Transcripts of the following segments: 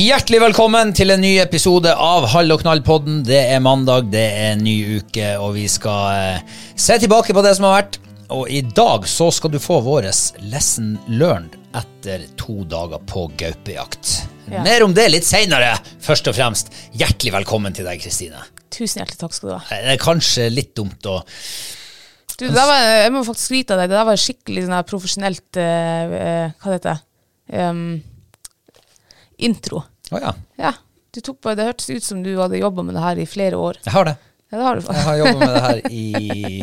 Hjertelig velkommen til en ny episode av Hall og knall-podden. Det er mandag, det er en ny uke, og vi skal eh, se tilbake på det som har vært. Og i dag så skal du få vår lesson learned etter to dager på gaupejakt. Ja. Mer om det litt seinere. Først og fremst, hjertelig velkommen til deg, Kristine. Tusen hjertelig takk skal du ha. Det er kanskje litt dumt å Du, det der var, jeg må faktisk skryte av deg. Det der var skikkelig sånn her profesjonelt eh, eh, Hva det heter um, Intro. Å ja, Ja. På, det hørtes ut som du hadde jobba med det her i flere år. jeg har det. Ja, det har du Jeg har jobba med det her i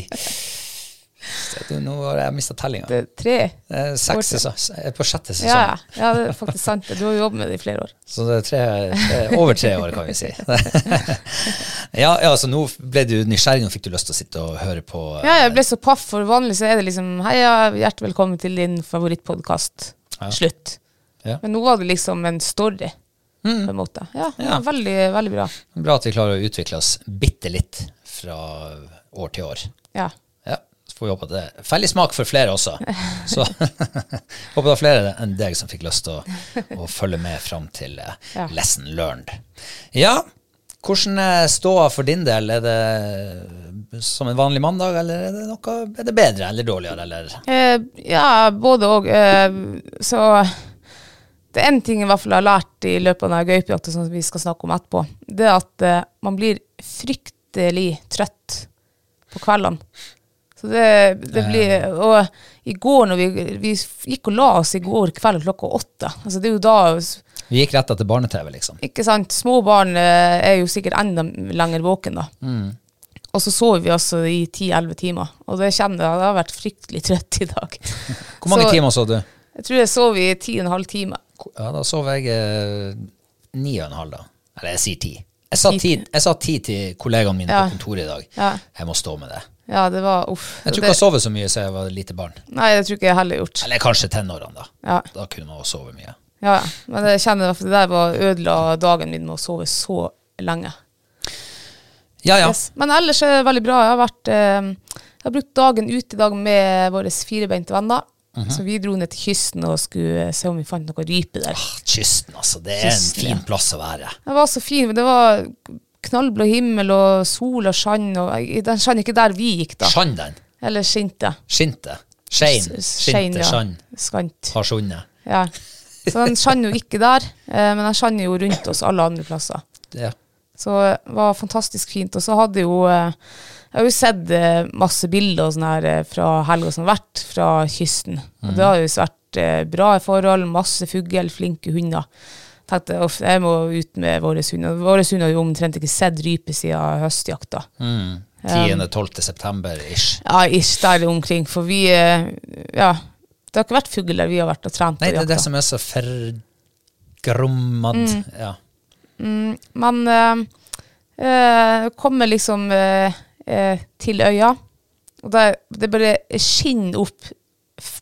Nå har jeg mista tellinga. Det tre. Eh, Seks sesonger. Er på sjette sesong. Ja, ja. det er faktisk sant. Du har jo jobbet med det i flere år. Så det er tre, tre, over tre år, kan vi si. ja, ja, så nå ble du nysgjerrig, nå fikk du lyst til å sitte og høre på eh, Ja, jeg ble så paff, for vanlig så er det liksom Heia, hjertelig velkommen til din favorittpodkast. Slutt. Ja. Men nå var det liksom en story, på en måte. Ja, Ja. Veldig, veldig bra. Bra at vi klarer å utvikle oss bitte litt fra år til år. Ja. Ja, så får vi håpe at det er felles smak for flere også. Så håper det var flere enn deg som fikk lyst til å, å følge med fram til eh, Ja. lesson learned. Ja, hvordan er ståa for din del? Er det som en vanlig mandag, eller er det noe er det bedre eller dårligere, eller? Eh, ja, både og. Eh, så det er én ting jeg i hvert fall har lært i løpet av gaupejakta som vi skal snakke om etterpå. Det er at uh, man blir fryktelig trøtt på kveldene. Så det, det blir Og i går når vi, vi gikk og la oss i går kveld klokka åtte altså Det er jo da Vi gikk rett etter barne-TV, liksom. Ikke sant? Små barn eh, er jo sikkert enda lenger våken da. Og så sover vi altså i 10-11 timer. Og det kjenner jeg, jeg har vært fryktelig trøtt i dag. Hvor mange Så- timer sov du? Jeg tror jeg sov i 10,5 timer. Ja, da sov jeg eh, ni og en halv, da. Eller jeg sier ti. Jeg sa ti, jeg sa ti til kollegaene mine Ja. på kontoret i dag. Ja. Jeg må stå med det. Ja, det var uff. Jeg tror ikke jeg sovet så mye siden jeg var lite barn. Nei, det tror ikke jeg heller gjort. Eller kanskje tenårene, da. Ja, Da kunne man også sove mye. ja. ja. Men jeg kjenner at det der var ødela dagen min med å sove så lenge. Ja, ja. Yes. Men ellers er det veldig bra. Jeg har, vært, eh, jeg har brukt dagen ute i dag med våre firebeinte venner. Mhm. Så vi dro ned til kysten og skulle se om vi fant noe rype der. Ah, Kysten, altså. Det er en fin ja. plass å være. Det var så fint. men Det var knallblå himmel og sol og sand. Og den sand ikke der vi gikk, da. Sand, den. Eller skinte. Skinte. Skein. Skinte, sand. Ja. Skant. Har skjunnet. Ja. Så den skjønner jo ikke der, eh, men den skjønner jo rundt oss alle andre plasser. Ja. Så det var fantastisk fint. Og så hadde jo eh, Jeg har jo sett eh, masse bilder og sånn her eh, fra helga som har vært fra kysten. Og det har jo vært eh, bra forhold, masse fugl, flinke hunder. Tenkte uff, jeg må ut med våre hunder. Våre hunder har jo omtrent ikke sett rype siden høstjakta. 10.-12. september ish. Ja, ish der omkring. For vi eh, Ja, det har ikke vært fugl der vi har vært og trent Nei, det er det som er så forgrommad. Mm. Ja. Men eh, eh, kommer liksom eh, eh, til øya, og det, det bare skinner opp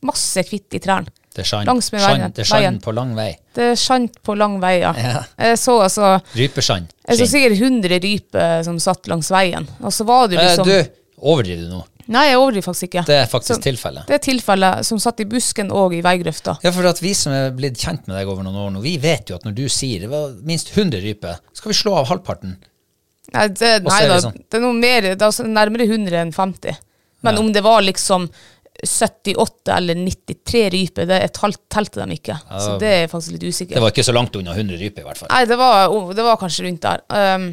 masse hvitt i trærne. Det er sand. Langs med veien- Det er sand på lang vei. Det skjant på lang vei, ja. Ja. Jeg så altså Rypesand. Jeg så sikkert 100 ryper som satt langs veien. Og så var det liksom Eh, du, overdriver du nå? Nei, jeg overdriver faktisk ikke. Det er faktisk tilfellet. Det er tilfellet som satt i busken og i veigrøfta. Ja, for at vi som er blitt kjent med deg over noen år nå, vi vet jo at når du sier det var minst 100 ryper, skal vi slå av halvparten. Nei, det, nei er det sånn. det er noe mer, det er altså nærmere 100 enn 50. Men Ja. om det var liksom 78 eller 93 ryper, det talt, telte de ikke. Så det er faktisk litt usikkert. Det var ikke så langt unna 100 ryper, i hvert fall. Nei, det var, det var kanskje rundt der. Um,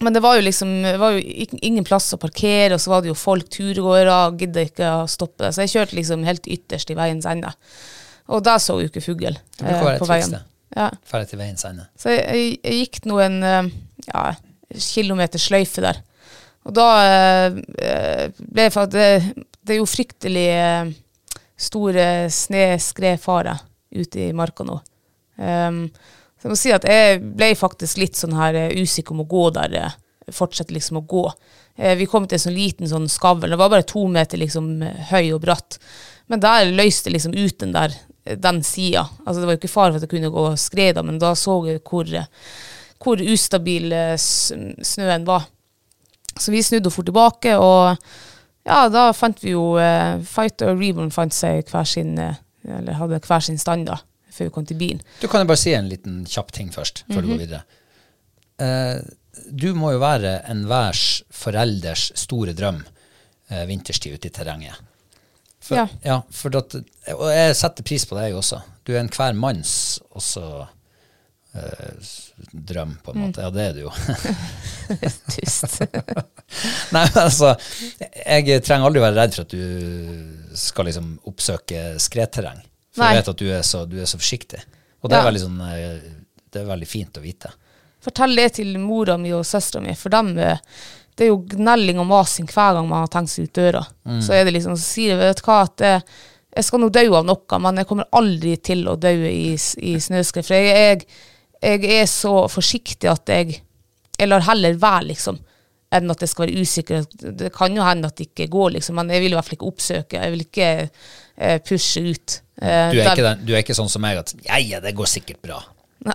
men det var jo liksom det var jo ingen plass å parkere, og så var det jo folk, turgåere, gidda ikke å stoppe. Så jeg kjørte liksom helt ytterst i veiens ende. Og der så jo ikke fugl Det eh, på veien. Ja. Ferdig til veiens ende. Så jeg, jeg, jeg gikk nå en eh, ja, kilometer sløyfe der. Og da eh, eh, ble faktisk det, det er jo fryktelig eh, store sne-skredfare ute i marka nå. Um, så jeg må si at jeg ble faktisk litt sånn her eh, usikker om å gå der. Fortsette liksom å gå. Vi kom til en sånn liten sånn skavl. Det var bare to meter liksom høy og bratt. Men der løste liksom ut den der den sida. Altså det var jo ikke fare for at det kunne gå skred, men da så jeg hvor, hvor ustabil eh, snøen var. Så vi snudde fort tilbake, og ja, da fant vi jo eh, Fighter og Reborn fant seg hver sin eh, Eller hadde hver sin stand, da, før vi kom til bilen. Du kan jo bare si en liten kjapp ting først, før du Mhm. går videre. Uh, du må jo være enhvers forelders store drøm vinterstid ute i terrenget. For, Ja. ja, for at, og jeg setter pris på deg også. Du er enhver manns også drøm, på en Mm. måte. Ja, det er du jo. Tyst. Nei, men altså, jeg trenger aldri være redd for at du skal liksom oppsøke skredterreng. For Nei. jeg vet at du er så, du er så forsiktig. Og det er, Ja. veldig sånn, eh, det er veldig fint å vite. Fortell det til mora mi og søstera mi, for dem eh, det er jo gnelling og masing hver gang man har tenkt seg ut døra. Så er det liksom, så sier jeg, vet du hva, at det, jeg skal nå dø av noe, men jeg kommer aldri til å dø i, i snøskred. For jeg, jeg, jeg er så forsiktig at jeg, jeg lar heller være, liksom, enn at jeg skal være usikker. Det kan jo hende at det ikke går, liksom, men jeg vil i hvert fall ikke oppsøke. Jeg vil ikke eh, pushe ut. Eh, Du er, ikke den, du er ikke sånn som meg at ja, ja, det går sikkert bra.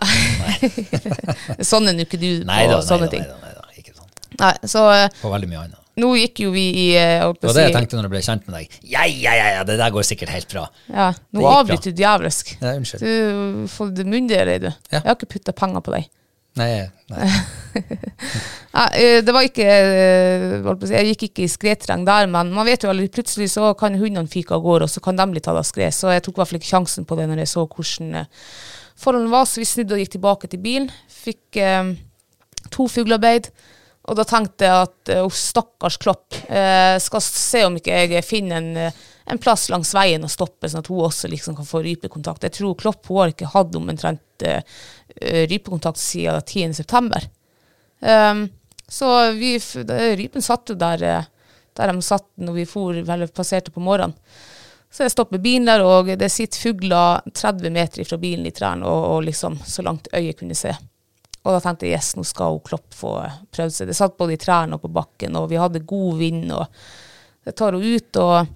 Sånn er nå ikke du på sånne ting. nei da, nei da. Ikke sånn. Nei, så eh, På veldig mye annet. Nå gikk jo vi i eh, Det var det jeg tenkte når jeg ble kjent med deg. Ja, ja, ja, ja det der går sikkert helt bra. Ja, nå avbryter du djevelsk. Ja, unnskyld. Du får det myndigere, du. Ja. Jeg har ikke putta penger på deg. Nei, nei. Nei, eh, det var ikke eh, Jeg gikk ikke i skredterreng der, men man vet jo aldri. Plutselig så kan hundene fyke av gårde, og så kan de bli tatt av skred. Så jeg tok i hvert fall ikke sjansen på det når jeg så hvordan forholdene var. Så vi snudde og gikk tilbake til bilen. Fikk eh, to fuglearbeid. Og da tenkte jeg at oh, stakkars Klopp, eh, skal se om ikke jeg finner en, eh, en plass langs veien og stoppe, sånn at hun også liksom kan få rypekontakt. Jeg tror Klopp hun har ikke hatt omtrent eh, eh, rypekontakt siden 10. september. Um, så vi, rypen satt jo der, der de satt når vi for, eller passerte på morgenen. Så jeg stopper bilen der, og det sitter fugler 30 meter fra bilen i trærne, og, og liksom så langt øyet kunne se. Og da tenkte jeg yes, nå skal hun Klopp få prøvd seg. Det satt både i trærne og på bakken, og vi hadde god vind, og Jeg tar hun ut, og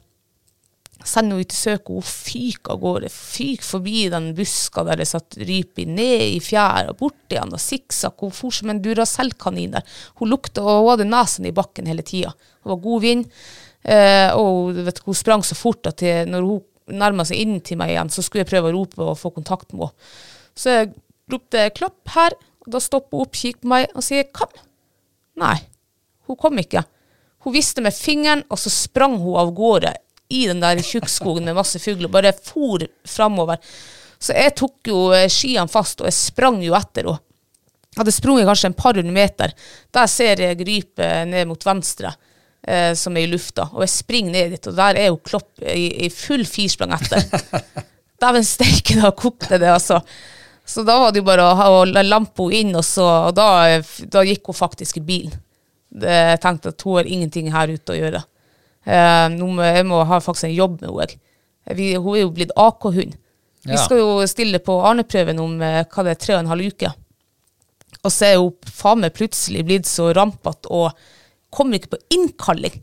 sender henne ut i søket, hun fyker av gårde. Fyker forbi den buska der det satt rype ned i fjæra, bort igjen, og sikksakk. Hun for som en Duracell-kanin der. Hun lukta, og hun hadde nesen i bakken hele tida. Det var god vind, eh, og hun, vet, hun sprang så fort at jeg, når hun nærma seg inn til meg igjen, så skulle jeg prøve å rope og få kontakt med henne. Så jeg ropte 'Klopp her', da stopper hun opp, kikker på meg og sier 'kom'. Nei, hun kom ikke. Hun viste med fingeren, og så sprang hun av gårde i den der tjukkskogen med masse fugler, bare for framover. Så jeg tok jo eh, skiene fast, og jeg sprang jo etter henne. hadde sprunget kanskje en par hundre meter. Der ser jeg rype ned mot venstre, eh, som er i lufta. Og jeg springer ned dit, og der er jo Klopp i, i full firsprang etter. Dæven steike, da kokte det, altså. Så da var det jo bare å, å lampe henne inn, og, så, og da, da gikk hun faktisk i bilen. Jeg tenkte at hun har ingenting her ute å gjøre. Eh, jeg må ha faktisk en jobb med henne. Vi, hun er jo blitt AK-hund. Vi skal jo stille på Arne-prøven om eh, hva det er, tre og en halv uke. Og så er hun faen meg plutselig blitt så rampete og kommer ikke på innkalling.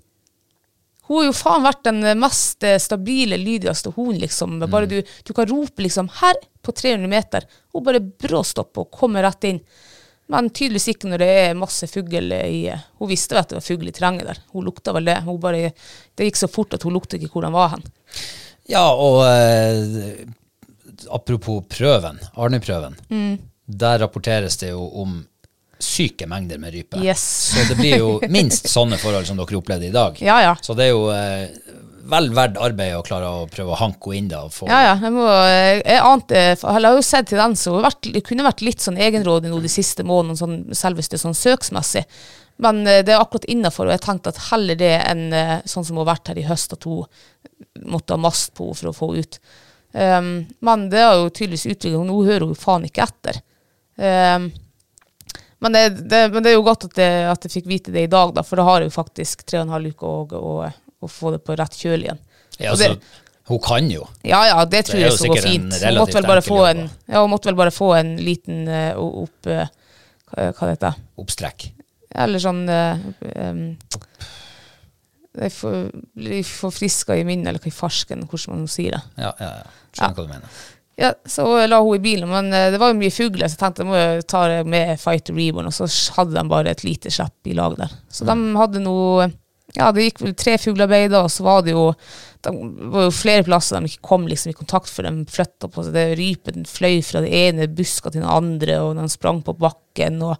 Hun har jo faen vært den mest eh, stabile, lydigste hunden, liksom. Bare du, du kan rope liksom 'her' på 300 meter. Hun bare bråstopper og kommer rett inn. Men tydeligvis ikke når det er masse fugl i Hun visste vel at det var fugl i terrenget der. Hun lukta vel det. Bare, det gikk så fort at hun lukta ikke hvor den var hen. Ja, og eh, apropos prøven, Arne-prøven. Mm. Der rapporteres det jo om syke mengder med rype. Yes. Så det blir jo minst sånne forhold som dere opplevde i dag. Ja, ja. Så det er jo eh, vel verdt arbeidet å klare å prøve å hanke henne inn da. Få, Ja, ja. Jeg, må, jeg ante Jeg har jo sett tendenser. Hun vært- kunne vært litt sånn egenrådig nå de siste månedene, sånn, selveste sånn søksmessig. Men eh, det er akkurat innafor, og jeg tenkte at heller det enn eh, sånn som hun har vært her i høst, at hun måtte ha mast på henne for å få henne ut. Um, men det har jo tydeligvis utviklet Nå hører hun faen ikke etter. Um, men, det, det, men det er jo godt at jeg, at jeg fikk vite det i dag, da, for da har jeg jo faktisk tre og en halv uke å, få det på rett kjøl igjen. Ja, altså, det- hun kan jo. ja, ja, det tror Det jeg skal gå fint. Hun måtte vel bare få en, ja, måtte vel bare få en liten uh, opp... Uh, hva hva det heter Oppstrekk. Eller sånn uh, um, Det er for, blir forfriska i minnet, eller hva i farsken, hvordan man sier det. Ja, ja, ja. Skjønner hva du mener. Ja, Så la hun i bilen, men eh, det var jo mye fugler, så jeg tenkte jeg må jo ta det med Fighter Reborn, og så hadde de bare et lite slipp i lag der. Så de hadde noe Ja, det gikk vel tre fuglearbeider, og så var det jo det var jo flere plasser de ikke kom liksom i kontakt, for de flytta på seg. Det Rypen fløy fra det ene buska til den andre, og de sprang på bakken. Og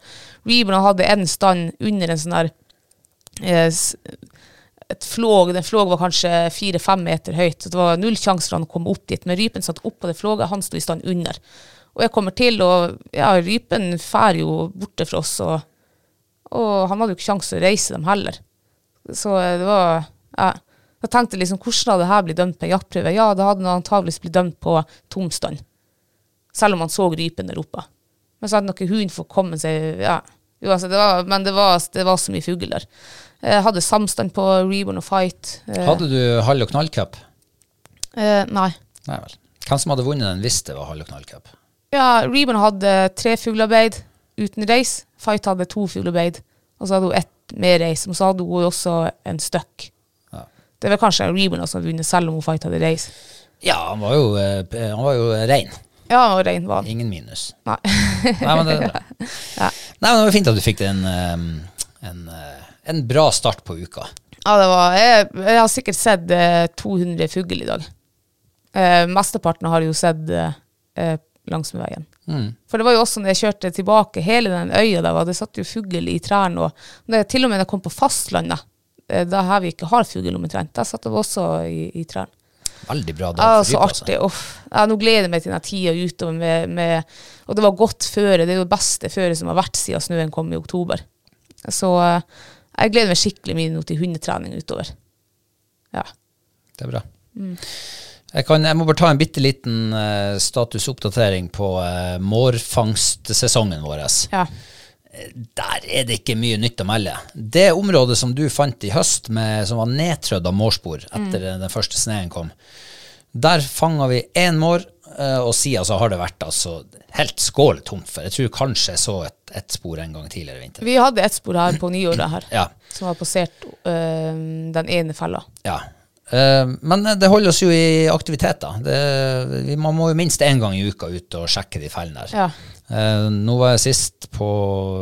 Reborn hadde en stand under en sånn der eh, et flåg, den flåg var kanskje fire-fem meter høyt, så det var null sjanse for han å komme opp dit. Men rypen satt oppå det flåget, han sto i stand under. Og jeg kommer til, og ja, rypen fær jo borte fra oss, og, og han hadde jo ikke sjanse å reise dem heller. Så det var ja. Jeg tenkte liksom, hvordan hadde det her blitt dømt på en jaktprøve? Ja, det hadde han antageligvis blitt dømt på tomstand. Selv om han så rypen der oppe. Men så hadde nok hund fått komme seg ja. Altså, det var, Men det var, det var så mye fugl der. Jeg hadde samstand på Reborn og Fight. Eh, Hadde du Hall og knall-cup? eh, nei. Nei vel. Hvem som hadde vunnet den hvis det var Hall og knall-cup? Ja, Reborn hadde tre fuglearbeid uten reis. Fight hadde to fuglearbeid. Og så hadde hun ett med reis. Og så hadde hun også en støkk. Ja. Det var kanskje Reborn som hadde vunnet, selv om hun Fight hadde reis. Ja, han var jo, eh, han var jo rein. Ja, og rein vann. Ingen minus. Nei. Nei, men det er bra. Nei, men det var fint at du fikk en, eh, en, eh, en bra start på uka. Ja, det var, jeg, jeg har sikkert sett eh, 200 fugl i dag. Eh, mesteparten har jeg jo sett eh, eh, langs med veien. For det var jo også når jeg kjørte tilbake, hele den øya der, var- det satt jo fugl i trærne. Og det, til og med da jeg kom på fastlandet, eh, der her vi ikke har fugl omtrent, der satt det også i, i trærne. Veldig bra dag Ja, så altså. artig. Uff. Ja, nå gleder jeg meg til den tida utover med, med Og det var godt føre. Det er jo det beste føret som har vært siden snøen kom i oktober. Så eh, jeg gleder meg skikkelig mye nå til hundetrening utover. Ja. Det er bra. Jeg, kan, jeg må bare ta en bitte liten uh, statusoppdatering på uh, mårfangstsesongen vår. ja. Der er det ikke mye nytt å melde. Det området som du fant i høst, med, som var nedtrødd av mårspor etter den første sneen kom, der fanga vi én mår, eh, og siden så har det vært altså helt skåletomt. For jeg tror kanskje jeg så et, et spor en gang tidligere i vinter. Vi hadde ett spor her på nyåret her, Ja. som har passert øh, den ene fella. Ja. Eh, men det holder oss jo i aktivitet, da. Det, vi, man må jo minst én gang i uka ut og sjekke de fellene der. Ja. Eh, nå var jeg sist på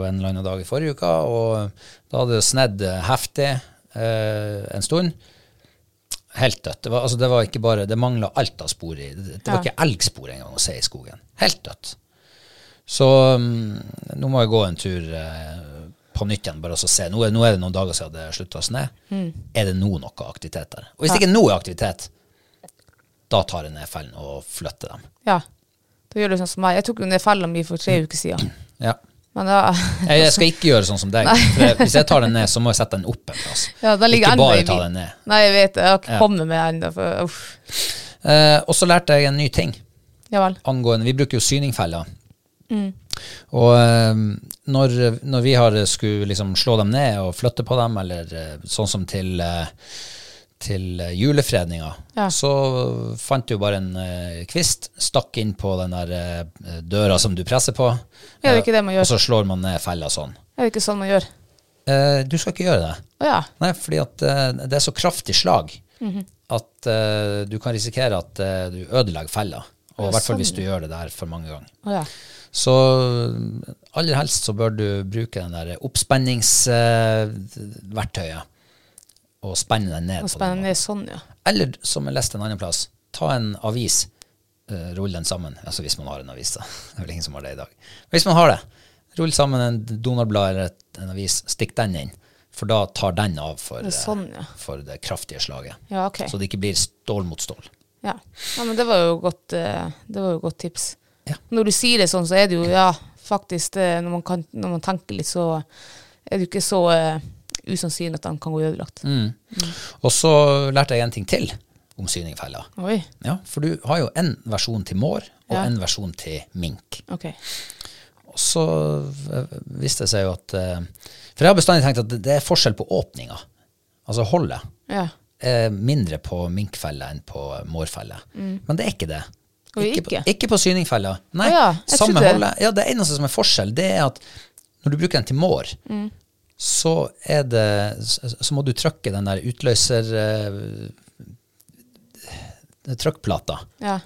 en eller annen dag i forrige uke, og da hadde det snedd heftig eh, en stund. Helt dødt. Det var, altså, det var ikke bare, det mangla alt av spor i. Det, det var Ja. ikke elgspor engang å se i skogen. Helt dødt. Så um, nå må jeg gå en tur eh, på nytt igjen, bare så se. Nå er, nå er det noen dager siden det slutta å snø. Er det nå noe aktivitet der? Og hvis det ikke nå er aktivitet, da tar jeg ned fellen og flytter dem. ja. Da gjør du sånn som meg. Jeg tok jo ned fella mi for tre uker siden. Ja. Men da, Jeg, jeg skal ikke gjøre sånn som deg. For hvis jeg tar den ned, så må jeg sette den opp en plass. ja, Ikke bare ta den ned. Nei, jeg vet det. Jeg har ikke Ja. kommet med ennå. Eh, og så lærte jeg en ny ting Ja vel. angående Vi bruker jo syningfeller. Mm. Og eh, når, når vi har skulle liksom slå dem ned og flytte på dem, eller eh, sånn som til eh, til eh, julefredninga, Ja. så fant du bare en uh, kvist, stakk inn på den der uh, døra som du presser på, Ja, er gjør. og så slår man ned fella sånn. Er det ikke sånn man gjør? Uh, du skal ikke gjøre det. Oh, ja. Nei, fordi at eh, det er så kraftig slag Mhm. at eh, du kan risikere at eh, du ødelegger fella. Og i hvert fall sånn, hvis du gjør det der for mange ganger. Oh, ja. Så eh, aller helst så bør du bruke den der oppspenningsverktøyet og spenne den ned. Og spenne den ned sånn, ja. Eller som jeg leste en annen plass, ta en avis, uh, rull den sammen. Altså hvis man har en avis, da. Det er vel ingen som har det i dag. Men hvis man har det, rull sammen en Donald-blad eller et, en avis, stikk den inn. For da tar den av for, Det sånn, ja. eh, for det kraftige slaget. Ja, okay. Så det ikke blir stål mot stål. Ja. ja, men det var jo godt, eh, det var jo godt tips. Ja. Når du sier det sånn, så er det jo, ja, faktisk, det, når, man kan, når man tenker litt, så er det jo ikke så usannsynlig at den kan gå ødelagt. Mm. Og så lærte jeg en ting til om syningfeller. Oi, Ja, for du har jo en versjon til mår og Ja. en versjon til mink. Okay. Og så eh, viste det seg jo at eh, For jeg har bestandig tenkt at det- er forskjell på åpninga. Altså holdet Ja. er mindre på minkfelle enn på mårfelle. Men det er ikke det. Ikke, ikke? På, ikke på syningfella. Nei, ah, ja, samme holdet. Ja, det eneste som er forskjell, det er at når du bruker den til mår, Mm. Så det Så må du trykke den der utløser Uh, Trykkplata Ja.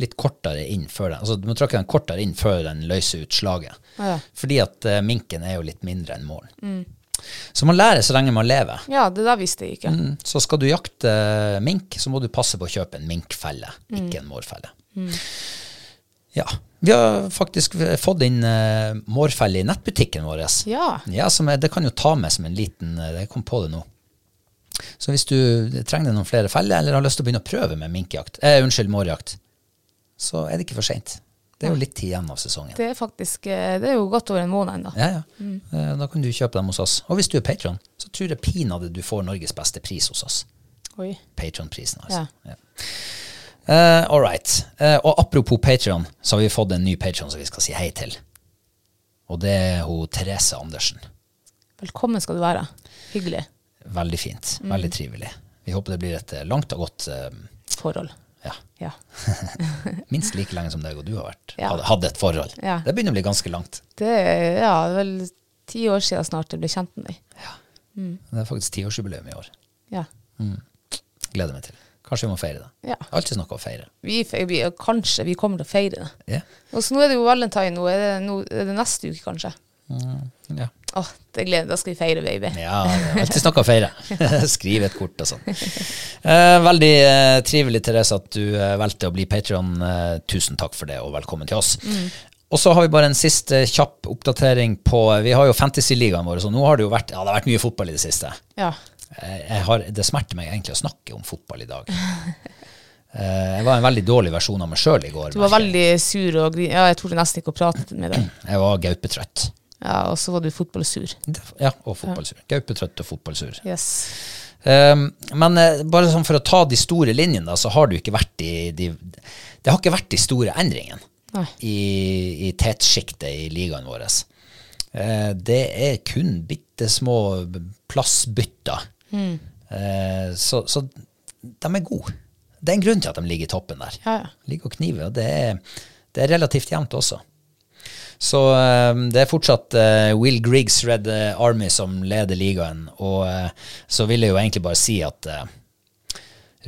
litt kortere inn før den. Altså du må trykke den kortere inn før den løser ut slaget. Ja. Fordi at uh, minken er jo litt mindre enn måren. Så man lærer så lenge man lever. ja, det der visste jeg ikke. Mm. Så skal du jakte mink, så må du passe på å kjøpe en minkfelle, ikke en mårfelle. Ja. Vi har faktisk fått inn uh, mårfelle i nettbutikken vår. Ja. Ja, er, det kan jo ta med som en liten eh, Jeg kom på det nå. Så hvis du trenger noen flere feller, eller har lyst til å begynne å prøve med minkjakt, eh, unnskyld, mårjakt, så er det ikke for seint. Det er jo litt tid igjen av sesongen. Det er faktisk, eh, det er jo godt over en måned ennå. Ja, ja. Mm. Da kan du kjøpe dem hos oss. Og hvis du er patron, så tror jeg pinadø du får Norges beste pris hos oss. Patron-prisen, altså. Ja. Eh, all right. Uh, og apropos Patrion, så har vi fått en ny Patrion som vi skal si hei til. Og det er hun Therese Andersen. Velkommen skal du være. Hyggelig Veldig fint. Veldig trivelig. Vi håper det blir et eh, langt og godt uh, forhold. ja, Ja. minst like lenge som deg og du har vært. Ja. Hadde, et forhold. Ja. Det begynner å bli ganske langt. Det er ja, vel ti år siden snart jeg ble kjent med deg. Det er faktisk tiårsjubileum i år. Ja. Gleder meg til. Kanskje vi må feire det. Ja. Alltid noe å feire. Vi, vi, kanskje vi kommer til å feire det. Ja. Og så nå er det jo valentine. Nå er det, nå, er det neste uke, kanskje. Ja. Åh, det gleder Da skal vi feire, baby. Ja, det er alltid noe å feire. Skrive et kort og sånn. Eh, veldig eh, trivelig, Therese, at du eh, valgte å bli Patrion. Eh, tusen takk for det, og velkommen til oss. Og så har vi bare en siste kjapp oppdatering på Vi har jo Fantasy-ligaen vår, så nå har det jo vært, ja, det har vært mye fotball i det siste. Ja. Jeg, jeg har, det smerter meg egentlig å snakke om fotball i dag. Eh, jeg var en veldig dårlig versjon av meg sjøl i går. Du var veldig sur og grin... Ja, jeg torde nesten ikke å prate med deg. Jeg var gaupetrøtt. Ja, Og så var du fotballsur. Ja, og fotballsur. Gaupetrøtt og fotballsur. Yes. Um, men eh, bare sånn for å ta de store linjene, da, så har det ikke vært de, de Det har ikke vært de store endringene i, i tettsjiktet i ligaen vår. Uh, det er kun bitte små plassbytter. Eh, så, så de er gode. Det er en grunn til at de ligger i toppen der. Ja, ja. Ligger og kniver, og det er, det er relativt jevnt også. Så eh, det er fortsatt eh, Will Griggs Red eh, Army som leder ligaen. Og eh, så vil jeg jo egentlig bare si at eh,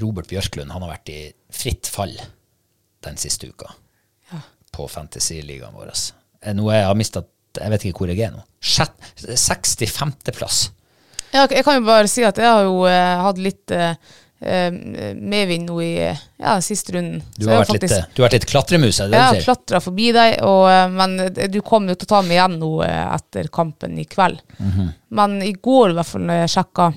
Robert Bjørklund han har vært i fritt fall den siste uka Ja. på Fantasy-ligaen vår. Nå er jeg har mistet, jeg vet ikke hvor jeg er nå. 65.-plass. Ja, jeg kan jo bare si at jeg har jo eh, hatt litt eh, eh, medvind nå i eh, ja, siste runden. Du Så har jeg vært litt, faktisk- litt, du har vært litt klatremus, er det Jeg det har du sier? klatra forbi deg, og, eh, men eh, du kommer jo til å ta meg igjen nå eh, etter kampen i kveld. Mhm. Men i går, i hvert fall, når jeg sjekka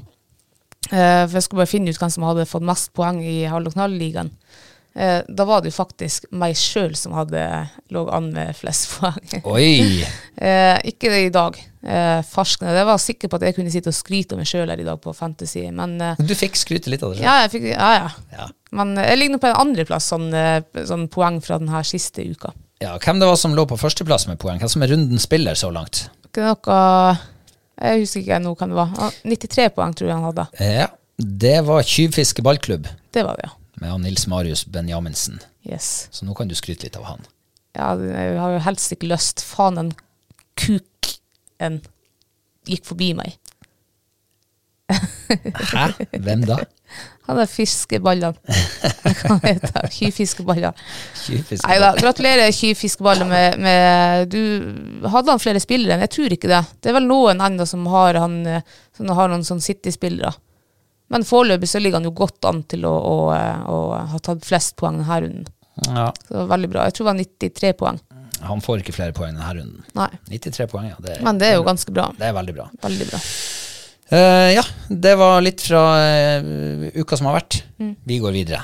For jeg skulle bare finne ut hvem som hadde fått mest poeng i Hall og Knall-ligaen. Eh, da var det jo faktisk meg sjøl som hadde lå an med flest poeng. Oi! Eh, ikke det i dag. Eh, farskende. Jeg var sikker på at jeg kunne sitte og skryte av meg sjøl her i dag på Fantasy, men eh, Du fikk skryte litt av det selv. ja, jeg fikk, ja, ja. Ja. Men jeg ligger nå på en andreplass, sånn, sånn poeng fra denne siste uka. Ja, hvem det var som lå på førsteplass med poeng? Hvem som er rundens spiller så langt? Ikke noe Jeg husker ikke nå hvem det var. Ah, 93 poeng tror jeg han hadde. Ja, det var Tjuvfiske ballklubb Det var det, ja. Med han Nils Marius Benjaminsen. Yes. Så nå kan du skryte litt av han. Ja, jeg har jo helst ikke lyst. Faen, en kuk en gikk forbi meg. Hæ? Hvem da? Han er fiskeballene. Hva heter det? Kyfiskeballene. Nei da, gratulerer Kyfiskeballer med, med Du hadde han flere spillere? Jeg tror ikke det. Det er vel noen ennå som har, han, eh, som har noen sånn City-spillere. Men foreløpig så ligger han jo godt an til å, å, å ha tatt flest poeng denne runden. Ja, Så det var veldig bra. Jeg tror det var 93 poeng. han får ikke flere poeng denne runden. Nei. 93 poeng, ja. Det, Men det er jo ganske bra. det er veldig bra. Veldig bra. Uh, ja, det var litt fra uh, uka som har vært. Vi går videre.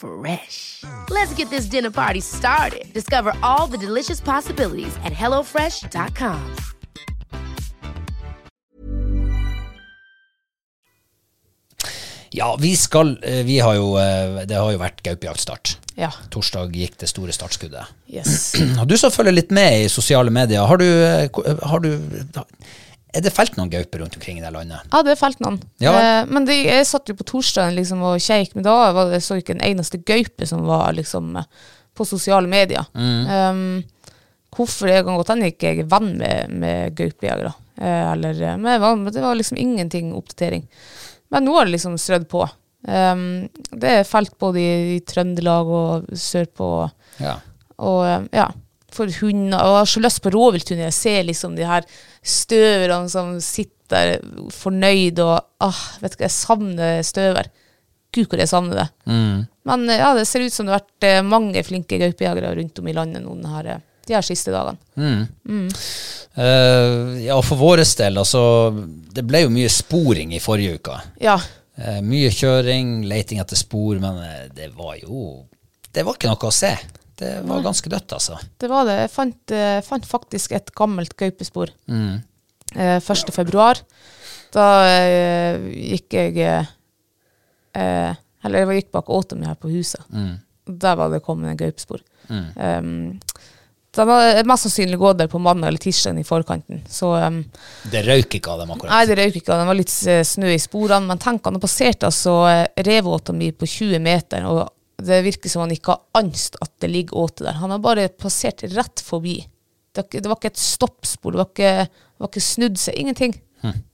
Fresh. Let's get this dinner party started. Discover all the delicious possibilities at hellofresh.com. Ja, vi skal eh, Vi har jo eh, Det har jo vært gaupejaktstart. Ja. Torsdag gikk det store startskuddet. Yes. Og du som følger litt med i sosiale medier, har du, eh, har du Er det felt noen gauper rundt omkring i det landet? Ja, det er felt noen. Ja eh, men de, jeg satt jo på torsdagen liksom, og kjekk, men da var det så ikke en eneste gaupe som var liksom, eh, på sosiale medier. Um, hvorfor det kan godt hende ikke jeg er venn med, med gaupejegere. Eh, eller, eh, men det var liksom ingenting oppdatering. Men nå har det liksom strødd på. Um, det er felt både i, i Trøndelag og sørpå. Ja. Og ja, for hunder. Og jeg har så lyst på rovvilthunder. Jeg ser liksom de her støverne som sitter fornøyd og ah, vet hva, jeg savner støver. Gud, hvor jeg savner det. Men eh, ja, det ser ut som det har vært eh, mange flinke gaupejegere rundt om i landet nå her, eh, de her siste dagene. Eh, ja, for vår del, altså Det ble jo mye sporing i forrige uke. Ja, Uh, mye kjøring, leiting etter spor, men det var jo Det var ikke noe å se. Det var ganske dødt, altså. det var det. Jeg fant, eh, fant faktisk et gammelt gaupespor. Eh, 1. februar. Da eh, gikk jeg eh, eh, Eller jeg gikk bak åta mi her på huset. Der var det kommet en gaupespor. Um, de hadde mest sannsynlig gått der på mandag eller tirsdag i forkanten. Så um, Det røyk ikke av dem akkurat. Nei, det røyk ikke. av dem. Det var litt eh, snø i sporene. Men tenk, han passerte passert altså eh, revåta mi på 20 meter, og det virker som han ikke har angst at det ligger åte der. Han har bare passert rett forbi. Det det var ikke et stoppspor, det var ikke, det var ikke snudd seg, ingenting.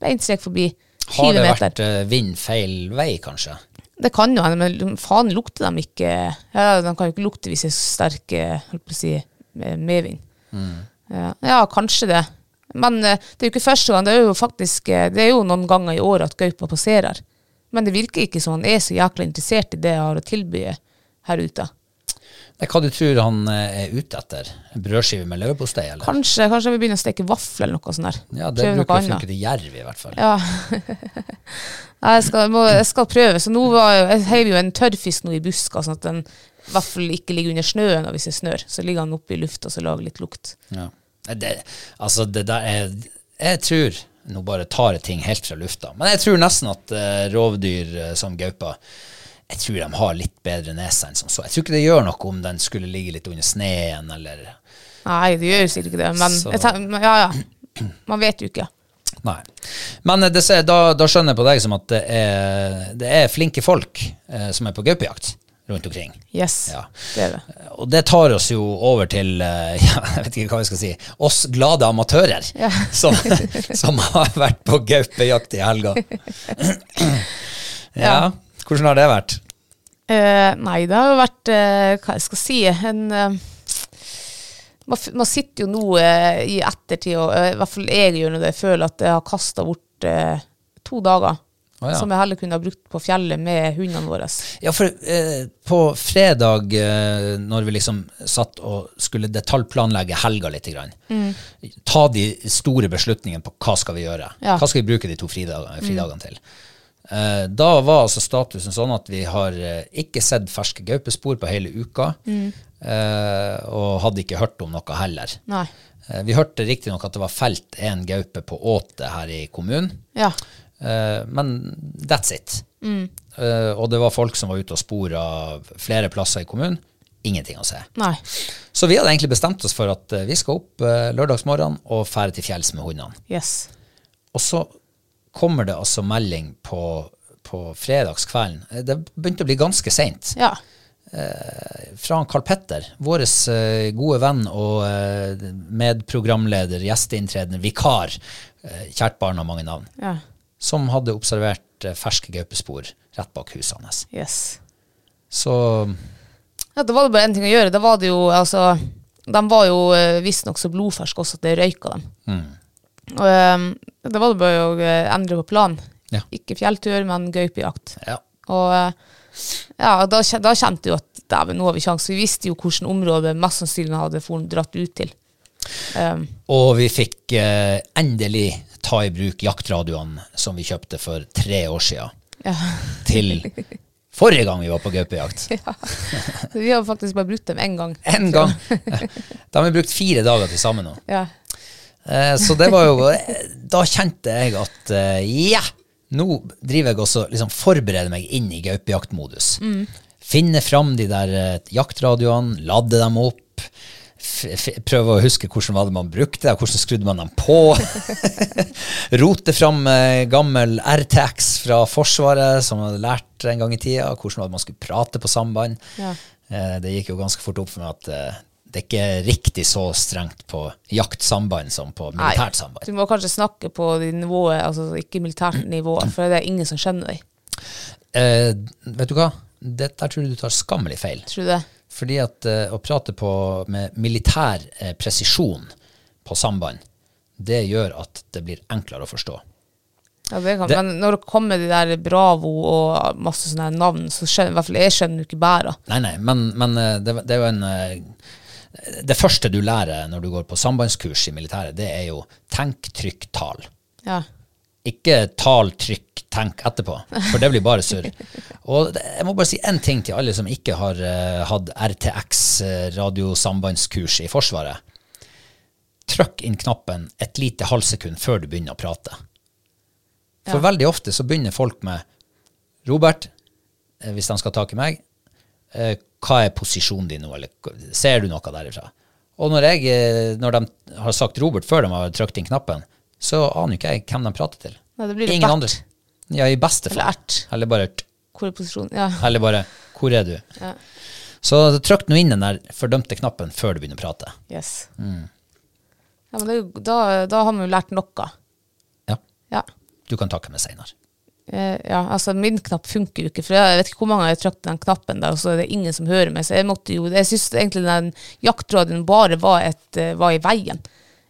Beint strek forbi. 20 meter. Har det vært eh, vind feil vei, kanskje? Det kan jo hende, men faen lukter de ikke ja, De kan jo ikke lukte hvis det er sterk eh, si, medvind. Mm. Ja, ja, kanskje det. Men eh, det er jo ikke første gang. Det er jo faktisk Det er jo noen ganger i året at gaupa passerer. Men det virker ikke som han er så jækla interessert i det jeg har å tilby her ute. Hva du tror han eh, er ute etter? En brødskive med leverpostei, eller? Kanskje, kanskje vi begynner å steke vafler eller noe sånt der. Ja, det bruker å funke til jerv, i hvert fall. Ja. Nei, jeg, skal, må, jeg skal prøve. Så nå var, jeg- heiv jo en tørrfisk nå i buska, sånn at den i hvert fall ikke ligger under snøen og hvis det snør. Så ligger han oppe i lufta og lager litt lukt. Ja. Det, altså, det der er Jeg tror Nå bare tar jeg ting helt fra lufta. Men jeg tror nesten at uh, rovdyr uh, som gaupa jeg tror de har litt bedre nese enn som så. Jeg tror ikke det gjør noe om den skulle ligge litt under sneen, eller Nei, det gjør sikkert ikke det. Men tenker, ja, ja. Man vet jo ikke. Nei. Men eh, det, da, da skjønner jeg på deg som at det er, det er flinke folk eh, som er på gaupejakt rundt omkring. Yes, Ja. det er det. Og det tar oss jo over til eh, ja, jeg vet ikke hva vi skal si, oss glade amatører Ja. som, som har vært på gaupejakt i helga. ja, hvordan har det vært? Uh, nei, det har jo vært uh, Hva jeg skal si en, uh, man, man sitter jo nå i ettertid, og i hvert fall jeg gjør nå det, jeg føler at jeg har kasta bort to dager. Å, ja. Som jeg heller kunne ha brukt på fjellet med hundene våre. Ja, for eh, på fredag, eh, når vi liksom satt og skulle detaljplanlegge helga litt, grann, ta de store beslutningene på hva skal vi gjøre, Ja. hva skal vi bruke de to fridagene, fridagene til. Eh, da var altså statusen sånn at vi har eh, ikke sett ferske gaupespor på hele uka, Mm. og hadde ikke hørt om noe heller. Nei. Eh, vi hørte riktignok at det var felt en gaupe på Åte her i kommunen, Ja. Eh, men that's it. Mm. og det var folk som var ute og spora flere plasser i kommunen. Ingenting å se. Nei. Så vi hadde egentlig bestemt oss for at eh, vi skal opp lørdagsmorgen og fære til fjells med hundene. Yes. Og så kommer det altså melding på, på fredagskvelden. Eh, Det begynte å bli ganske seint. Ja. Fra Karl Carl Petter, vår eh, gode venn og eh, medprogramleder, gjesteinntredende vikar, eh, kjært barn av mange navn, Ja. som hadde observert eh, ferske gaupespor rett bak huset hans. Yes. Så Ja, da var det bare én ting å gjøre. Da var det jo altså De var jo eh, visstnok så blodferske også at det røyka dem. Og eh, da var det bare å eh, endre på planen. Ja. Ikke fjelltur, men gaupejakt. ja. Og eh, ja, da, da kjente jeg jo at dæven, nå har vi sjanse. Vi visste jo hvilket område mest sannsynlig hadde foren dratt ut til. Um, Og vi fikk eh, endelig ta i bruk jaktradioene som vi kjøpte for tre år siden, ja. til forrige gang vi var på gaupejakt. Så vi har faktisk bare brukt dem én gang. En gang. Da har vi brukt fire dager til sammen nå. Ja. Eh, Så det var jo eh, Da kjente jeg at eh, ja, nå driver jeg også liksom forbereder meg inn i gaupejaktmodus. Finne fram de der jaktradioene, lade dem opp. Prøve å huske hvordan var det man brukte det, hvordan skrudde man dem på. Rote fram gammel RTX fra Forsvaret, som jeg hadde lært en gang i tida. Hvordan var det man skulle prate på samband. Ja. Det gikk jo ganske fort opp for meg at det er ikke riktig så strengt på jaktsamband som på militært samband. Du må kanskje snakke på de nivået, altså ikke militært nivå, for det er ingen som skjønner deg. Eh, vet du hva? Dette tror jeg du tar skammelig feil. Tror du det? Fordi at eh, å prate på, med militær eh, presisjon på samband, det gjør at det blir enklere å forstå. Ja, det kan. Det- Men når det kommer de der Bravo og masse sånne navn, så skjønner i hvert fall jeg skjønner ikke bæra. Nei, nei, men, men eh, det, det er jo en eh, Det første du lærer når du går på sambandskurs i militæret, det er jo tenk, trykk, tal. Ja. Ikke tal, trykk, tenk etterpå, for det blir bare surr. Og jeg må bare si én ting til alle som ikke har uh, hatt RTX eh, radiosambandskurs i Forsvaret. Trykk inn knappen et lite halvsekund før du begynner å prate. For veldig ofte så begynner folk med Robert, eh, hvis de skal ha tak i meg, hva er posisjonen din nå, eller ser du noe derifra? Og når, jeg, eh, når de har sagt Robert før de har trykt inn knappen, så aner ikke jeg hvem de prater til. Nei, det blir Ingen andre. Ja, i beste fall. Eller ert. Eller bare, t- Hvor er posisjonen? Ja. eller bare hvor er du? Ja. Så trykk nå inn den der fordømte knappen før du begynner å prate. Yes. Mm. Ja, men det, da, da har vi jo lært noe. Ja, Ja. du kan takke meg senere. Eh, ja, altså min knapp funker jo ikke, for jeg vet ikke hvor mange jeg har trykt den knappen der, og så er det ingen som hører meg, så jeg måtte jo, jeg synes egentlig den jaktradioen bare var, et, eh, var i veien.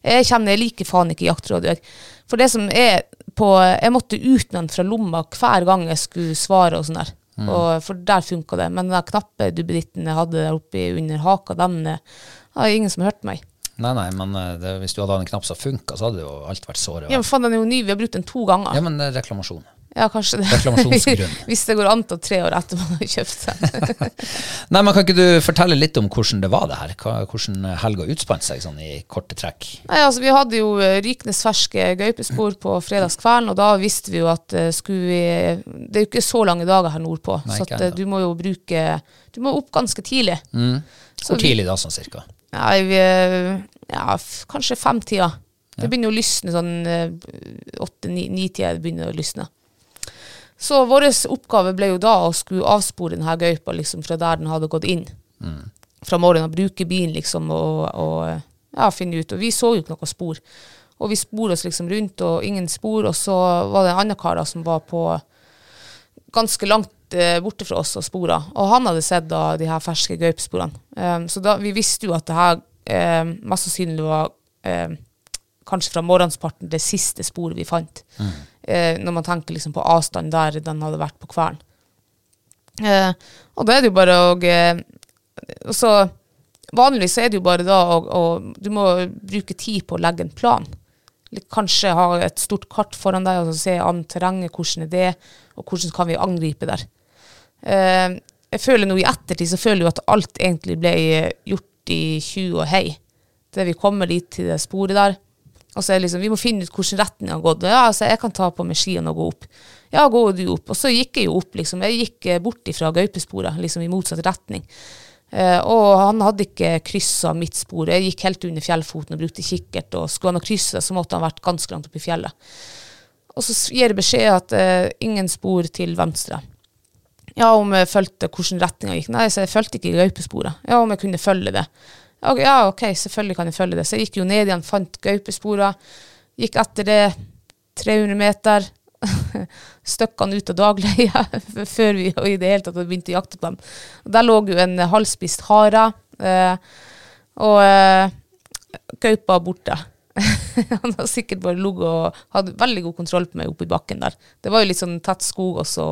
Jeg kjenner, jeg liker faen ikke jaktradio. For det som er på, jeg måtte ut med den fra lomma hver gang jeg skulle svare og sånn der. Og, for der funka det. Men den knappeduppeditten jeg hadde der oppe under haka, den eh, har ingen som hørte meg. Nei, nei, men det, hvis du hadde hatt en knapp som funka, så hadde jo alt vært såre. Ja, men faen, den er jo ny, vi har brukt den to ganger. Ja, men reklamasjon. Ja, kanskje det. Reklamasjonsgrunn. Hvis det går an til tre år etter man har kjøpt seg. Nei, men Kan ikke du fortelle litt om hvordan det var det her? Hvordan helga utspant seg sånn i korte trekk? Nei, altså Vi hadde jo eh, rykende ferske gaupespor på fredagskvelden, og da visste vi jo at eh, skulle vi Det er jo ikke så lange dager her nordpå, Nei, så at, eh, du må jo bruke Du må opp ganske tidlig. Mm. Hvor tidlig da, sånn cirka? Ja, vi, ja kanskje femtida. Det begynner å lysne sånn åtte-ni-tida begynner å lysne. Så vår oppgave ble jo da å skulle avspore denne gaupa liksom, fra der den hadde gått inn. Fra morgenen. Bruke bilen liksom og, og ja, finne ut. Og vi så jo ikke noe spor. Og vi spor oss liksom rundt, og ingen spor. Og så var det en annen kar da som var på ganske langt eh, borte fra oss og spora. Og han hadde sett da de her ferske gaupesporene. Um, så da, vi visste jo at det her eh, mest sannsynlig var eh, kanskje fra morgensparten det siste sporet vi fant. Eh, når man tenker liksom på avstand der den hadde vært på kvelden. Eh, og da er det jo bare å eh, så Vanligvis er det jo bare da å, Du må bruke tid på å legge en plan. Kanskje ha et stort kart foran deg og se an terrenget, hvordan er det, og hvordan kan vi angripe der. Eh, jeg føler nå i ettertid så føler jeg at alt egentlig ble eh, gjort i tju og hei. Det vi kommer dit til det sporet der. Og så det liksom, vi må finne ut hvordan retning har gått. Ja, altså jeg kan ta på meg skiene og gå opp. Ja, gå du opp. Og så gikk jeg jo opp, liksom. Jeg gikk eh, bort ifra gaupesporet, liksom i motsatt retning. Eh, og han hadde ikke kryssa mitt spor. Jeg gikk helt under fjellfoten og brukte kikkert. Og skulle han ha kryssa, så måtte han vært ganske langt oppe i fjellet. Og så gir jeg beskjed at eh, ingen spor til venstre. Ja, om jeg fulgte hvordan retninga gikk. Nei, så jeg fulgte ikke gaupesporet. Ja, om jeg kunne følge det. Ja, ok, selvfølgelig kan jeg følge det. Så jeg gikk jo ned igjen, fant gaupesporer. Gikk etter det 300 meter. Støkk ut av dagleia før vi i det hele tatt hadde begynt å jakte på dem. Der lå jo en halvspist hare. Eh, og eh, gaupa borte. han har sikkert bare ligget og hadde veldig god kontroll på meg oppe i bakken der. Det var jo litt sånn tett skog også,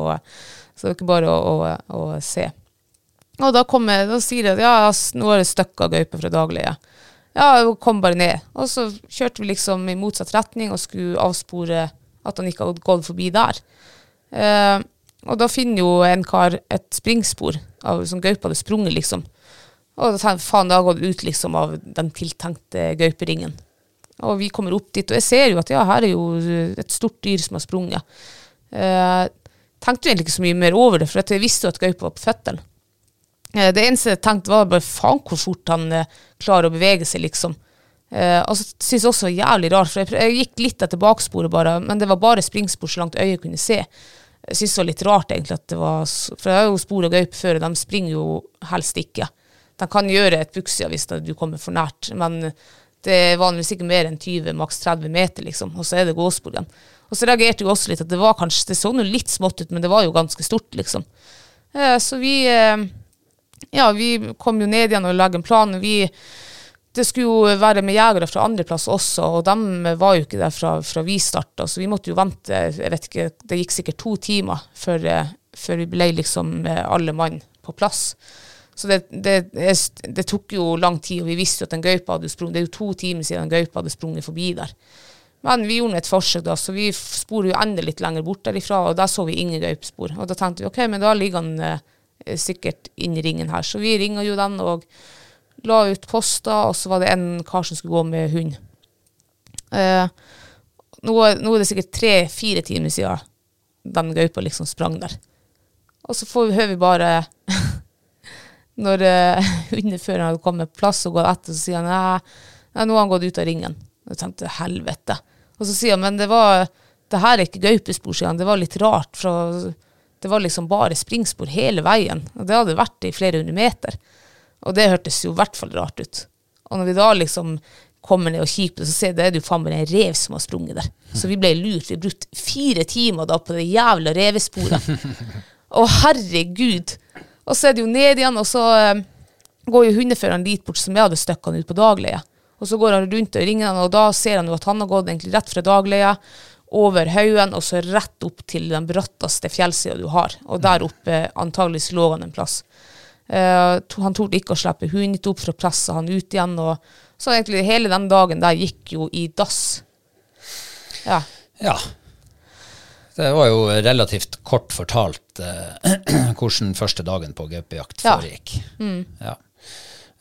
så det var ikke bare å, å, å se. Og da, kommer, da sier jeg at ja, nå er det støkk av gaupe fra daglige. Ja, kom bare ned. Og så kjørte vi liksom i motsatt retning og skulle avspore at han ikke hadde gått forbi der. Eh, og da finner jo en kar et springspor av som gaupa hadde sprunget, liksom. Og da tenker jeg faen, det har gått ut liksom av den tiltenkte gauperingen. Og vi kommer opp dit, og jeg ser jo at ja, her er jo et stort dyr som har sprunget. Eh, tenkte jo egentlig ikke så mye mer over det, for jeg visste jo at gaupa var på føttene. Eh, Det eneste jeg tenkte var bare faen hvor fort han eh, klarer å bevege seg, liksom. Eh, og så synes jeg også var jævlig rart, for jeg, jeg gikk litt etter baksporet bare, men det var bare springspor så langt øyet kunne se. Jeg synes det var litt rart egentlig at det var, for jeg har jo spor og gaupe før, og de springer jo helst ikke. De kan gjøre et buksia hvis du kommer for nært, men det er vanligvis ikke mer enn 20, maks 30 meter, liksom, og så er det gåspor igjen. Og så reagerte jeg også litt at det var kanskje, det så nå litt smått ut, men det var jo ganske stort, liksom. Eh, så vi... Eh, ja, vi kom jo ned igjen og lagde en plan. Vi, det skulle jo være med jegere fra andre plasser også, og de var jo ikke der fra, fra vi starta, så vi måtte jo vente jeg vet ikke, Det gikk sikkert to timer før, eh, før vi ble liksom eh, alle mann på plass. Så det, det, det, tok jo lang tid, og vi visste jo at en gaupe hadde sprunget. Det er jo to timer siden en gaupe hadde sprunget forbi der. Men vi gjorde et forsøk, da, så vi sporer jo enda litt lenger bort derifra, og der så vi ingen gaupespor. Og da tenkte vi ok, men da ligger han eh, sikkert inn i ringen her. Så vi ringa jo den og la ut poster, og så var det en kar som skulle gå med hund. Eh, nå, nå er det sikkert tre-fire timer siden den gaupa liksom sprang der. Og så får vi, hører vi bare Når eh, hundeføreren hadde kommet på plass og gått etter, så sier han nei, nå har han gått ut av ringen. Jeg tenkte helvete. Og så sier han men det var det her er ikke gaupespor, sier han. Det var litt rart. For det var liksom bare springspor hele veien. Og det hadde vært i flere hundre meter. Og det hørtes jo i hvert fall rart ut. Og når vi da liksom kommer ned og kikker så ser jeg det er jo faen meg en rev som har sprunget der. Så vi ble lurt. Vi brukte fire timer da på det jævla revesporet. Å, herregud. Og så er det jo ned igjen, og så eh, går jo hundeføreren dit bort som jeg hadde støkket han ut på dagleie. Og så går han rundt og ringer han, og da ser han jo at han har gått egentlig rett fra dagleia, over haugen, og så rett opp til den bratteste fjellsida du har. Og der oppe antageligvis lå han en plass. Uh, to- han torde ikke å slippe hunden opp for å presse han ut igjen, og så egentlig hele den dagen der gikk jo i dass. Ja. Ja. Det var jo relativt kort fortalt uh, hvordan første dagen på gaupejakt Ja. foregikk. Ja.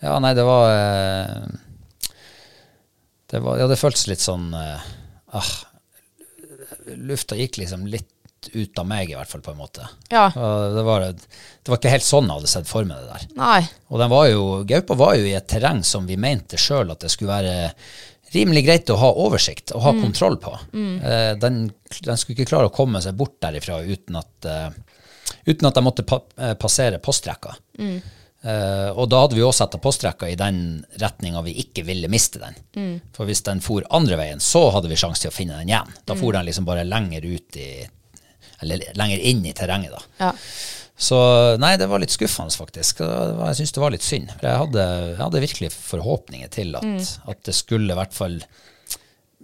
ja, nei, det var uh, Det var Ja, det føltes litt sånn ah, Lufta gikk liksom litt ut av meg, i hvert fall, på en måte. Ja. Det var, det var ikke helt sånn jeg hadde sett for meg det der. Nei. Og den var jo, gaupa var jo i et terreng som vi mente sjøl at det skulle være rimelig greit å ha oversikt og ha kontroll på. Eh, den, den skulle ikke klare å komme seg bort derifra uten at, eh, uten at de måtte pa, eh, passere postrekka. Eh, og da hadde vi også satt postrekka i den retninga vi ikke ville miste den. For hvis den for andre veien, så hadde vi sjanse til å finne den igjen. Da for den liksom bare lenger ut i Eller lenger inn i terrenget, da. Ja. Så nei, det var litt skuffende, faktisk. Var, jeg syns det var litt synd. For jeg hadde, jeg hadde virkelig forhåpninger til at, at det skulle i hvert fall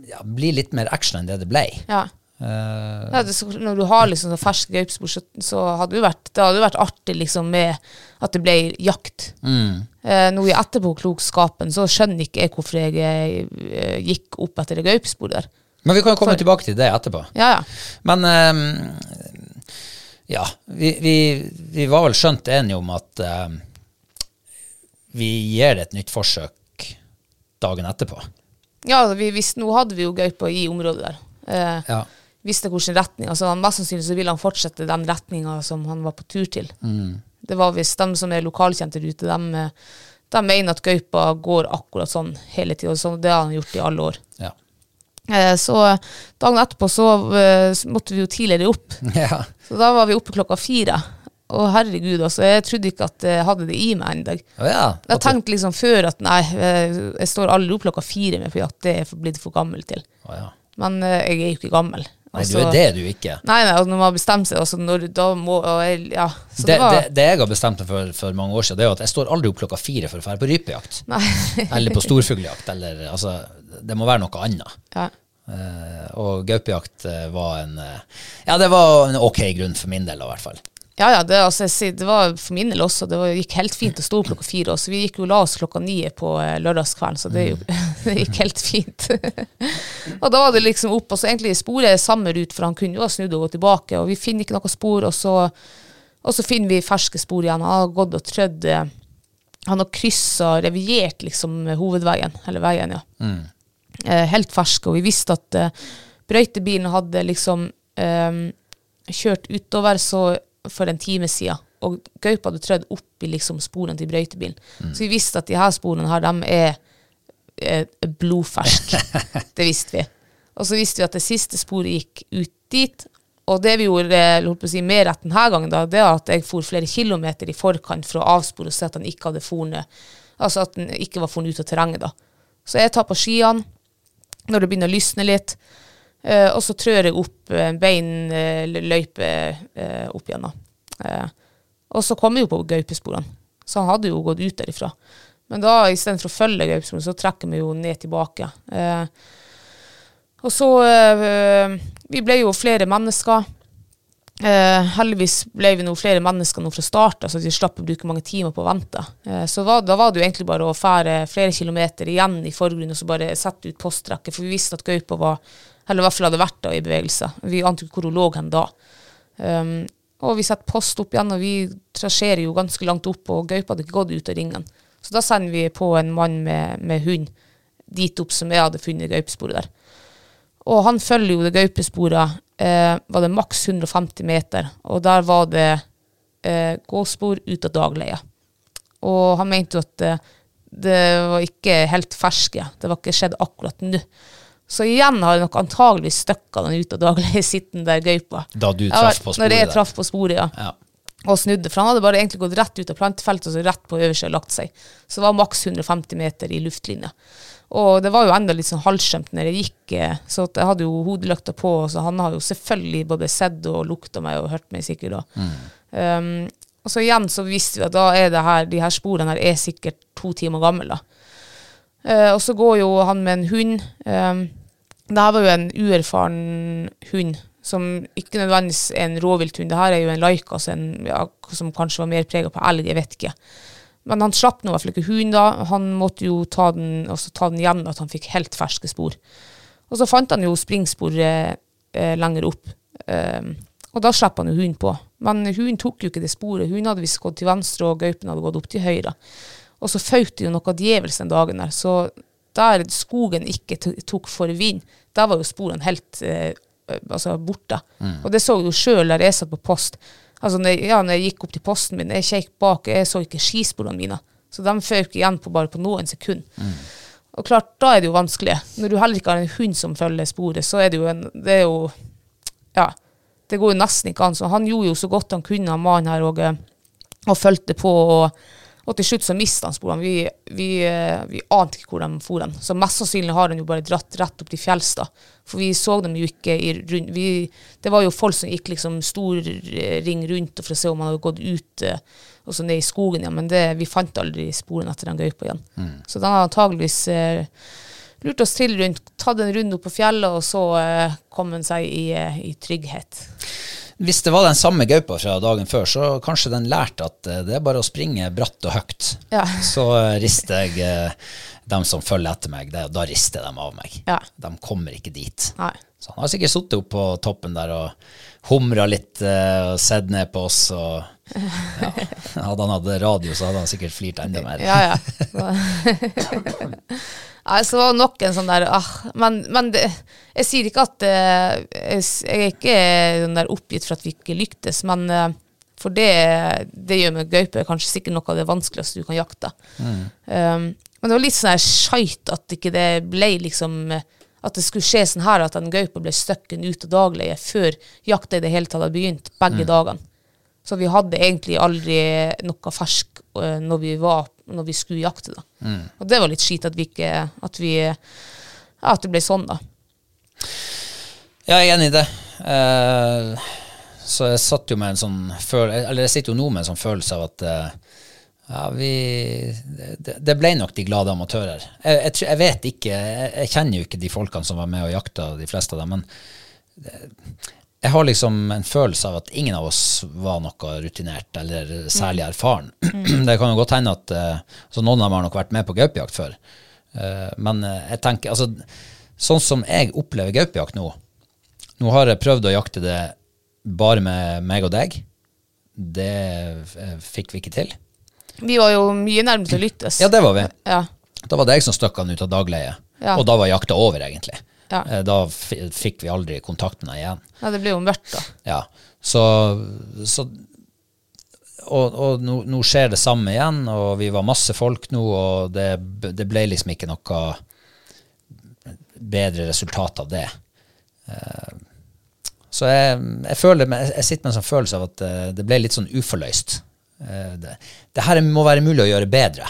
ja, bli litt mer action enn det det ble. ja. Eh, Ja, det, så, når du har liksom sånn fersk gaupespor, så, så hadde det vært, det hadde vært artig liksom med at det ble jakt. Eh, nå i etterpåklokskapen så skjønner ikke jeg hvorfor jeg eh, gikk opp etter det gaupesporet der. men vi kan jo komme For- tilbake til det etterpå. Ja, ja. Men eh, ja, vi, vi, vi var vel skjønt enige om at eh, vi gir det et nytt forsøk dagen etterpå. Ja, vi visste, nå hadde vi jo gaupa i området der. Eh, Ja. Visste hvilken retning. altså han Mest sannsynlig så ville han fortsette den retninga som han var på tur til. Det var visst de som er lokalkjente der ute, de, eh, de mener at gaupa går akkurat sånn hele tida. Sånn, det har han gjort i alle år. Ja. Eh, så dagen etterpå så eh, så måtte vi jo tidligere opp. ja. Så da var vi oppe klokka fire. Å herregud, altså. Jeg trodde ikke at jeg hadde det i meg ennå. Å ja. Jeg tenkte liksom før at nei, jeg står aldri opp klokka fire med på jakt. Det er blitt for gammel til. Å ja. Men jeg er jo ikke gammel. Nei, du Altså- er det du ikke. Nei, nei, og når man har bestemt seg, altså når, da må Ja. Så Det, det, var det, det jeg har bestemt meg for for mange år siden, det er jo at jeg står aldri opp klokka fire for å dra på rypejakt. Eller på storfugljakt. Eller, altså, det må være noe annet. ja. Uh, og gaupejakt eh, var en uh, Ja, det var en ok grunn for min del, i hvert fall. Ja, ja, det, altså, det var for min del også. Det var, gikk helt fint å stå opp klokka fire. Så vi gikk jo la oss klokka ni på eh, lørdagskvelden, så det, jo, det gikk helt fint. og da var det liksom opp, og så egentlig sporet samme rute, for han kunne jo ha snudd og gått tilbake, og vi finner ikke noe spor, og så, og så finner vi ferske spor igjen. Han har gått og trødd eh, Han har kryssa, reviert liksom hovedveien, eller veien, ja. Eh, helt ferske, og vi visste at eh, brøytebilen hadde liksom eh, kjørt utover så for en time siden, og gaupa hadde trødd opp i liksom sporene til brøytebilen. Så vi visste at de her sporene her, de er er blodferske. det visste vi. Og så visste vi at det siste sporet gikk ut dit, og det vi gjorde holdt på å si, mer rett denne gangen, da, det var at jeg for flere kilometer i forkant for å avspore og se at han ikke hadde fornet, altså at han ikke var funnet ut av terrenget da. Så jeg tar på skiene, når det begynner å lysne litt, og så trør jeg opp eh, beinløype eh, opp igjen. da. Eh, og så kom jeg jo på gaupesporene, så han hadde jo gått ut derifra. Men da, istedenfor å følge gaupesporene, så trekker vi jo ned tilbake. Eh, og så eh, Vi ble jo flere mennesker. Eh, heldigvis ble vi nå flere mennesker nå fra start, så de slapp å bruke mange timer på å vente. Eh, så var, da var det jo egentlig bare å fære flere kilometer igjen i forgrunnen og så bare sette ut postrekke, for vi visste at gaupa var Eller i hvert fall hadde vært da i bevegelse. Vi ante ikke hvor hun lå hen da. Um, og vi setter post opp igjen, og vi trasjerer jo ganske langt opp, og gaupa hadde ikke gått ut av ringen. Så da sender vi på en mann med, med hund dit opp som jeg hadde funnet gaupesporet der. Og han følger jo det gaupesporet, eh, var det maks 150 meter, og der var det eh, gåspor ut av dagleia. Og han mente jo at eh, det var ikke helt ferske, det var ikke skjedd akkurat nå. Så igjen har nok antageligvis støkka den ut av daglig sittende der gaupa. Da du traff på sporet? Når jeg traff på sporet, ja Ja. og snudde, for han hadde bare egentlig gått rett ut av plantefeltet og så rett på øverste og lagt seg. Så det var maks 150 meter i luftlinja. Og det var jo enda litt sånn halvskjemt når jeg gikk, eh, så jeg hadde jo hodelykta på, så han har jo selvfølgelig både sett og lukta meg og hørt meg sikkert da. Um, og så igjen så visste vi at da er det her, de her sporene her er sikkert to timer gamle da. Eh, og så går jo han med en hund. Um, det her var jo en uerfaren hund, som ikke nødvendigvis er en rovvilthund. Det her er jo en laika altså ja, som kanskje var mer prega på elg, jeg vet ikke. Men han slapp nå i hvert fall ikke hunden da. Han måtte jo ta den, ta den igjen, at han fikk helt ferske spor. Og så fant han jo springspor eh, lenger opp. Um, og da slipper han jo hunden på. Men hunden tok jo ikke det sporet. Hunden hadde visst gått til venstre, og gaupen hadde gått opp til høyre. Og så føyk det jo noe djevelsk den dagen der. Så der skogen ikke tok for vind, der var jo sporene helt eh, altså borte. Og det så jeg jo sjøl der jeg satt på post. Altså når jeg, ja, når jeg gikk opp til posten min, jeg kjekk bak, jeg så ikke skisporene mine. Så de føk igjen på bare på noen sekunder. Og klart, da er det jo vanskelig. Når du heller ikke har en hund som følger sporet, så er det jo en Det er jo Ja. Det går jo nesten ikke an. Så han gjorde jo så godt han kunne, han mannen her, og, eh, og fulgte på. Og, og til slutt så mista han sporene. Vi, vi, eh, vi ante ikke hvor de for den. Så mest sannsynlig har han jo bare dratt rett opp til fjells, da. For vi så dem jo ikke i rundt vi, Det var jo folk som gikk liksom stor eh, ring rundt for å se om han hadde gått ut eh, og så ned i skogen igjen, men det, vi fant aldri sporene etter den gaupa igjen. Så den har antageligvis eh, lurt oss til rundt, tatt en runde opp på fjellet, og så eh, kom han seg i, i trygghet. Hvis det var den samme gaupa fra dagen før, så kanskje den lærte at eh, det er bare å springe bratt og høyt. Ja. Så eh, rister jeg eh, dem som følger etter meg, da rister de av meg. Ja. De kommer ikke dit. Nei. Så han har sikkert sittet oppe på toppen der og humra litt og sett ned på oss. Og, ja. Hadde han hatt radio, så hadde han sikkert flirt enda mer. Ja, ja. Nei, så var det nok en sånn der ah, Men, men det, jeg sier ikke at eh, jeg, jeg er ikke den der oppgitt for at vi ikke lyktes, men eh, for det, det gjør med gaupe kanskje sikkert noe av det vanskeligste du kan jakte. Um, men det var litt sånn skeit at ikke det ble liksom At det skulle skje sånn her at den gaupa ble støkken ut av dagleiet før jakta i det hele tatt hadde begynt, begge dagene. Så vi hadde egentlig aldri noe fersk eh, når vi, var, når vi skulle jakte. da. Og det var litt skit at vi ikke at vi, ja, at det ble sånn, da. Ja, jeg er enig i det. Uh, så jeg satt jo med en sånn følelse Eller jeg sitter jo nå med en sånn følelse av at uh, ja, vi det, det ble nok de glade amatører. Jeg, jeg, jeg vet ikke, jeg, jeg kjenner jo ikke de folkene som var med og jakta, de fleste av dem, men det, jeg har liksom en følelse av at ingen av oss var noe rutinert eller særlig erfaren. det kan jo godt hende at eh, altså noen av dem har nok vært med på gaupejakt før, Eh, men eh, jeg tenker altså, Sånn som jeg opplever gaupejakt nå, nå har jeg prøvd å jakte det bare med meg og deg. Det fikk vi ikke til. Vi var jo mye nærmere til å lyttes. Ja, det var vi. Ja. Da var det jeg som stakk han ut av dagleiet. Ja. Og da var jakta over, egentlig. Ja. Eh, Da fikk vi aldri kontakt med deg igjen. ja, det ble jo mørkt, da. Ja, så, så Og, og nå, nå skjer det samme igjen, og vi var masse folk nå, og det, det ble liksom ikke noe bedre resultat av det. Eh, Så jeg, jeg føler jeg sitter med en sånn følelse av at eh, det ble litt sånn uforløst. Eh, Det, det her må være mulig å gjøre bedre.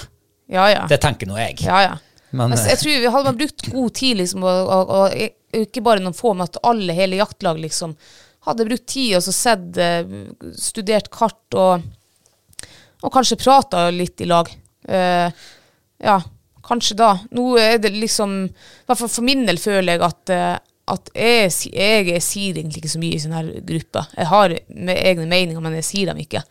Ja, ja. Det tenker nå jeg. Ja, ja. Men, altså, jeg tror vi hadde man brukt god tid, liksom, og, og, og ikke bare noen få, men at alle, hele jaktlag, liksom, hadde brukt tid og så sett, eh, studert kart og, og kanskje prata litt i lag. uh, ja, kanskje da. Nå er det liksom I hvert fall for min del føler jeg at, eh, at jeg, jeg, jeg, sier egentlig ikke så mye i sånne her grupper. Jeg har med egne meninger, men jeg sier dem ikke.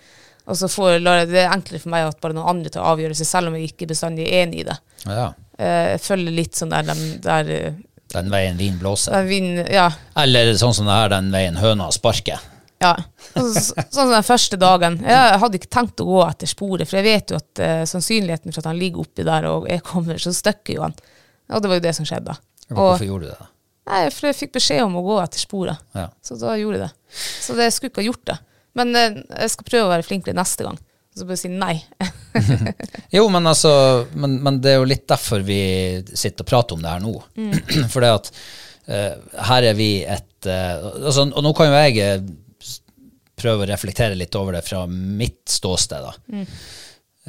Og så får, det er enklere for meg at bare noen andre tar avgjørelser, selv om jeg ikke bestandig er enig i det. Ja, Eh, følger litt sånn der, der, eh, den veien vin blåser. der ja, Eller sånn som det her, den veien høna sparker. ja. Sånn som den første dagen. Jeg hadde ikke tenkt å gå etter sporet, for jeg vet jo at eh, sannsynligheten for at han ligger oppi der og jeg kommer, så støkker jo han. Og det var jo det som skjedde. Og, Hvorfor gjorde du det? da? nei, for jeg fikk beskjed om å gå etter sporet, Ja. så da gjorde jeg det. Så det jeg skulle ikke ha gjort det. Men eh, jeg skal prøve å være flinkere neste gang. Så bare si nei. Jo, men altså men, men det er jo litt derfor vi sitter og prater om det her nå. For det at uh, her er vi et uh, altså, Og nå kan jo jeg uh, prøve å reflektere litt over det fra mitt ståsted. da.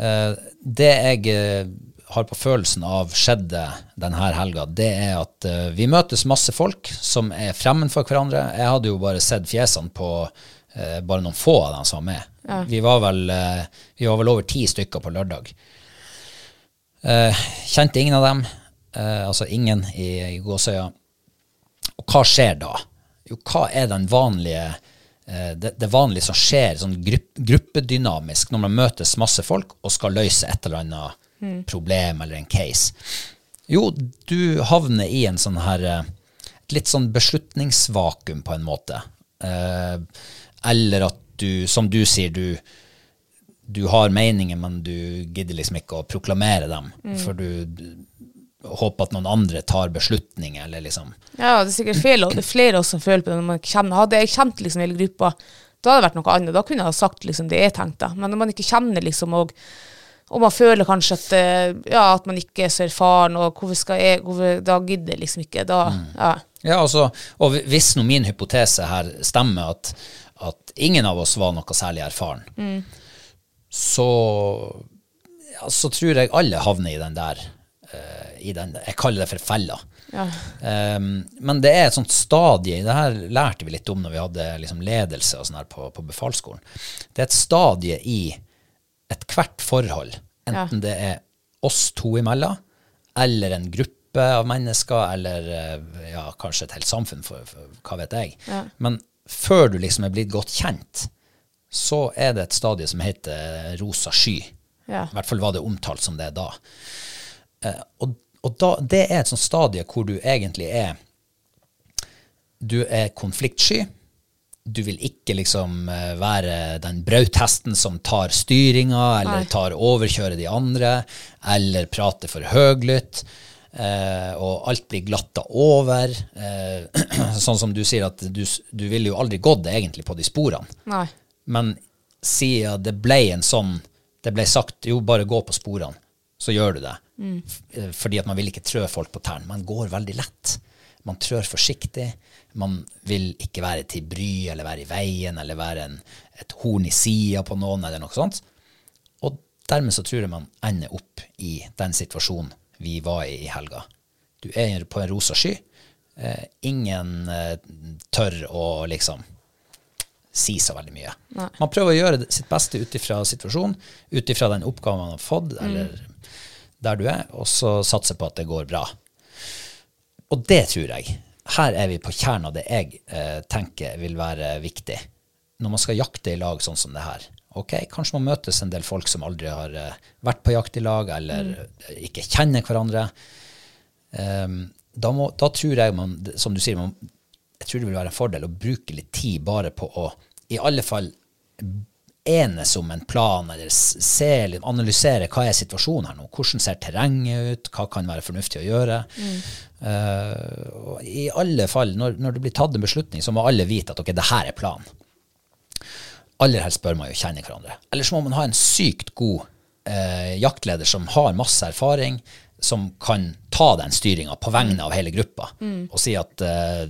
Eh, det jeg har på følelsen av skjedde denne helga, det er at vi møtes masse folk som er fremmed for hverandre. Jeg hadde jo bare sett fjesene på bare noen få av dem som var med. Vi, var vel, eh, vi var vel over ti stykker på lørdag. Eh, kjente ingen av dem, eh, altså ingen i, i gåsøya. Og hva skjer da? Jo, hva er den vanlige det, det vanlige som skjer sånn grupp, gruppedynamisk når man møtes masse folk og skal løse et eller annet problem eller en case? Jo, du havner i en sånn her et litt sånn beslutningsvakuum på en måte. Eh, eller at du, som du sier, du, du har meninger, men du gidder liksom ikke å proklamere dem. For du, du håper at noen andre tar beslutninger, eller liksom Ja, det er sikkert feil, og det er flere også som føler på det. Når man kjenner, hadde jeg kjent liksom hele gruppa, da hadde det vært noe annet. Da kunne jeg ha sagt liksom det jeg tenkte. Men når man ikke kjenner liksom, og, og man føler kanskje at, eh, ja, at man ikke er så erfaren, og hvorfor skal jeg, hvorfor, da gidder jeg liksom ikke. Da, ja. Ja, altså, og hvis nå min hypotese her stemmer, at, at ingen av oss var noe særlig erfaren, så, ja, så tror jeg alle havner i den der, uh, i den, jeg kaller det for fella. Ja. Um, men det er et sånt stadie, det her lærte vi litt om når vi hadde liksom ledelse og sånn her på, på befalsskolen. Det er et stadie i ethvert forhold, enten det er oss to imellom, eller en gruppe av mennesker, eller eh, ja, kanskje et helt samfunn, for, for hva vet jeg. Men før du liksom er blitt godt kjent, så er det et stadie som heter rosa sky. Ja. I hvert fall var det omtalt som det da. Eh, og og da, det er et sånt stadie hvor du egentlig er Du er konfliktsky. Du vil ikke liksom eh, være den brauthesten som tar styringa, eller tar overkjører de andre, eller prater for høglytt. Eh, og alt blir glatta over. Eh, sånn som du sier, at du, du ville jo aldri gått egentlig på de sporene. Nei. Men siden det ble en sånn Det ble sagt jo, bare gå på sporene, så gjør du det. F- eh, Fordi at man vil ikke trø folk på tærne. Man går veldig lett. Man trør forsiktig. Man vil ikke være til bry eller være i veien eller være en, et horn i sida på noen eller noe sånt. Og dermed så tror jeg man ender opp i den situasjonen vi var i i helga. Du er på en rosa sky. Eh, ingen eh, tør å liksom si så veldig mye. Man prøver å gjøre sitt beste ut ifra situasjonen, ut ifra den oppgaven man har fått, eller der du er, og så satse på at det går bra. Og det tror jeg. Her er vi på kjernen av det jeg eh, tenker vil være viktig. Når man skal jakte i lag sånn som det her. Ok, Kanskje man møtes en del folk som aldri har eh, vært på jakt i lag, eller mm. ikke kjenner hverandre. Um, da, må, da tror jeg man, som du sier, man, jeg tror det vil være en fordel å bruke litt tid bare på å i alle fall enes om en plan, eller se analysere hva er situasjonen her nå. Hvordan ser terrenget ut? Hva kan være fornuftig å gjøre? Eh, og I alle fall, når, når det blir tatt en beslutning, så må alle vite at ok, det her er planen. Aller helst bør man jo kjenne hverandre. Eller så må man ha en sykt god eh, jaktleder som har masse erfaring, som kan ta den styringa på vegne av hele gruppa, og si at eh,